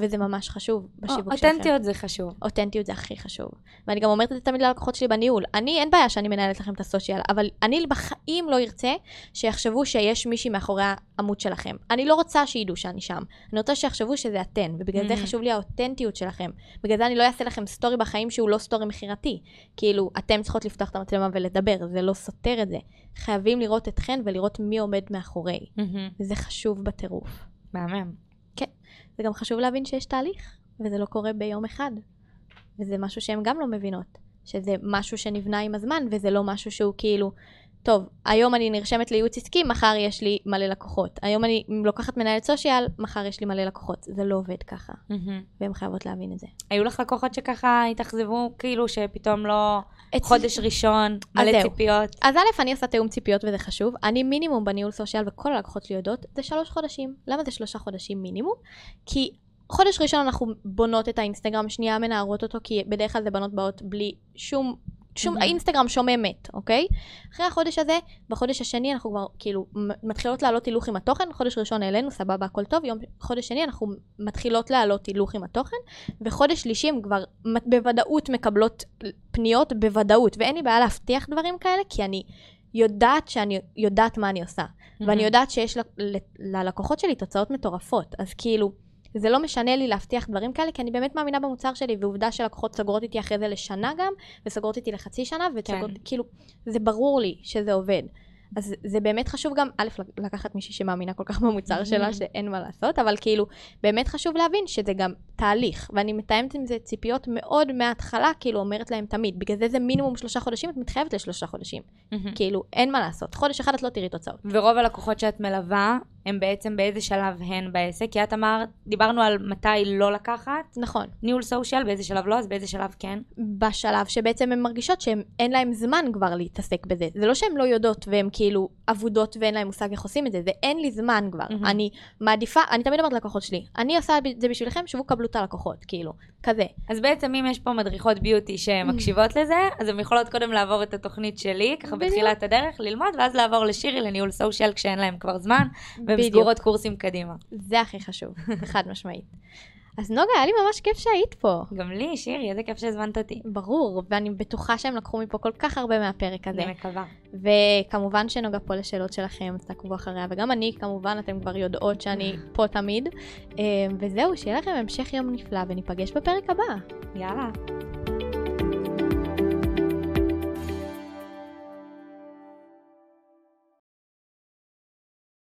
וזה ממש חשוב בשיווק שלכם. אותנטיות זה חשוב. אותנטיות זה הכי חשוב. ואני גם אומרת את זה תמיד ללקוחות שלי בניהול. אני, אין בעיה שאני מנהלת לכם את הסושיאל, אבל אני בחיים לא ארצה שיחשבו שיש מישהי מאחורי העמוד שלכם. אני לא רוצה שידעו שאני שם. אני רוצה שיחשבו שזה אתן, ובגלל זה Mhm. חשוב לי האותנטיות שלכם. בגלל זה אני לא אעשה לכם story בחיים שהוא לא story מכירתי. כאילו, אתם צריכות לפתוח את המצלמה ולדבר, זה לא סותר את זה. חייבים לראות אתכן ולראות מי עומד מאחורי. וזה חשוב בטירוף. מהמם. זה גם חשוב להבין שיש תהליך, וזה לא קורה ביום אחד. וזה משהו שהן גם לא מבינות, שזה משהו שנבנה עם הזמן, וזה לא משהו שהוא כאילו, טוב, היום אני נרשמת לייעוץ עסקי, מחר יש לי מלא לקוחות. היום אני לוקחת מנהלת social, מחר יש לי מלא לקוחות. זה לא עובד ככה, והן חייבות להבין את זה. היו לך לקוחות שככה התאכזבו, כאילו שפתאום לא חודש ראשון, מלא. ציפיות. אז א', אני עושה תיאום ציפיות וזה חשוב. אני מינימום בניהול סושיאל, וכל הלקוחות שלי יודעות, זה שלוש חודשים. למה זה שלושה חודשים מינימום? כי חודש ראשון אנחנו בונות את האינסטגרם, שנייה מנערות אותו, כי בדרך כלל זה בנות באות בלי שום... שום, מהמם. האינסטגרם שומם מת, אוקיי? אחרי החודש הזה, בחודש השני אנחנו כבר כאילו מתחילות לעלות הילוך עם התוכן, חודש ראשון העלינו, סבבה, הכל טוב, יום, חודש שני אנחנו מתחילות לעלות הילוך עם התוכן, וחודש שלישי הם כבר בוודאות מקבלות פניות, בוודאות, ואין לי בעיה להבטיח דברים כאלה, כי אני יודעת שאני יודעת מה אני עושה. ואני יודעת שיש ל- ל- ללקוחות שלי תוצאות מטורפות, אז כאילו, זה לא משנה לי להבטיח דברים כאלה, כי אני באמת מאמינה במוצר שלי, ועובדה שלקוחות סוגרות איתי אחרי זה לשנה גם, וסוגרות איתי לחצי שנה, וסוגרות, כן. כאילו, זה ברור לי שזה עובד. אז זה באמת חשוב גם, א', לקחת מישהי שמאמינה כל כך במוצר שלה, שאין מה לעשות, אבל כאילו, באמת חשוב להבין שזה גם תהליך, ואני מתאמת עם זה ציפיות מאוד מההתחלה, כאילו אומרת להם תמיד, בגלל זה זה מינימום שלושה חודשים, את מתחייבת לשלושה חודשים. מהמם. כאילו, אין מה לעשות, חודש אחד את לא תראי תוצאות. ורוב הלקוחות שאת מלווה, הם בעצם באיזה שלב הן בעסק? כי את אמרת, דיברנו על מתי לא לקחת, נכון. ניהול סושיאל, באיזה שלב לא, אז באיזה שלב כן? בשלב שבעצם הן מרגישות שאין להן זמן כבר להתעסק בזה. זה לא שהן לא יודעות והן כאילו אבודות ואין להן מושג איך עושים את זה, זה אין לי זמן כבר. מהמם. אני מעדיפה, אני תמיד אומרת ללקוחות שלי, אני עושה את זה בשבילכם, שבו קבלו את הלקוחות, כאילו, כזה. אז בעצם אם יש פה מדריכות ביוטי שמקשיבות לזה, אז הן יכולות קודם לעבור את התוכנית שלי, ככה בדיוק. בתחילת הדרך, ללמוד, ואז לעבור לשירי לניהול סושיאל כשאין להם כבר זמן, והן בדיוק. סגורות קורסים קדימה. זה הכי חשוב, חד משמעית. אז נוגה, היה לי ממש כיף שהיית פה. גם לי, שירי, איזה כיף שהזמנת אותי. ברור, ואני בטוחה שהם לקחו מפה כל כך הרבה מהפרק הזה. אני מקווה. וכמובן שנוגה פה לשאלות שלכם, אז תעקבו אחריה, וגם אני, כמובן, אתם כבר יודעות שאני פה תמיד. אה, וזהו, שיהיה לכם המשך יום נפלא, וניפגש בפרק הבא. יאללה.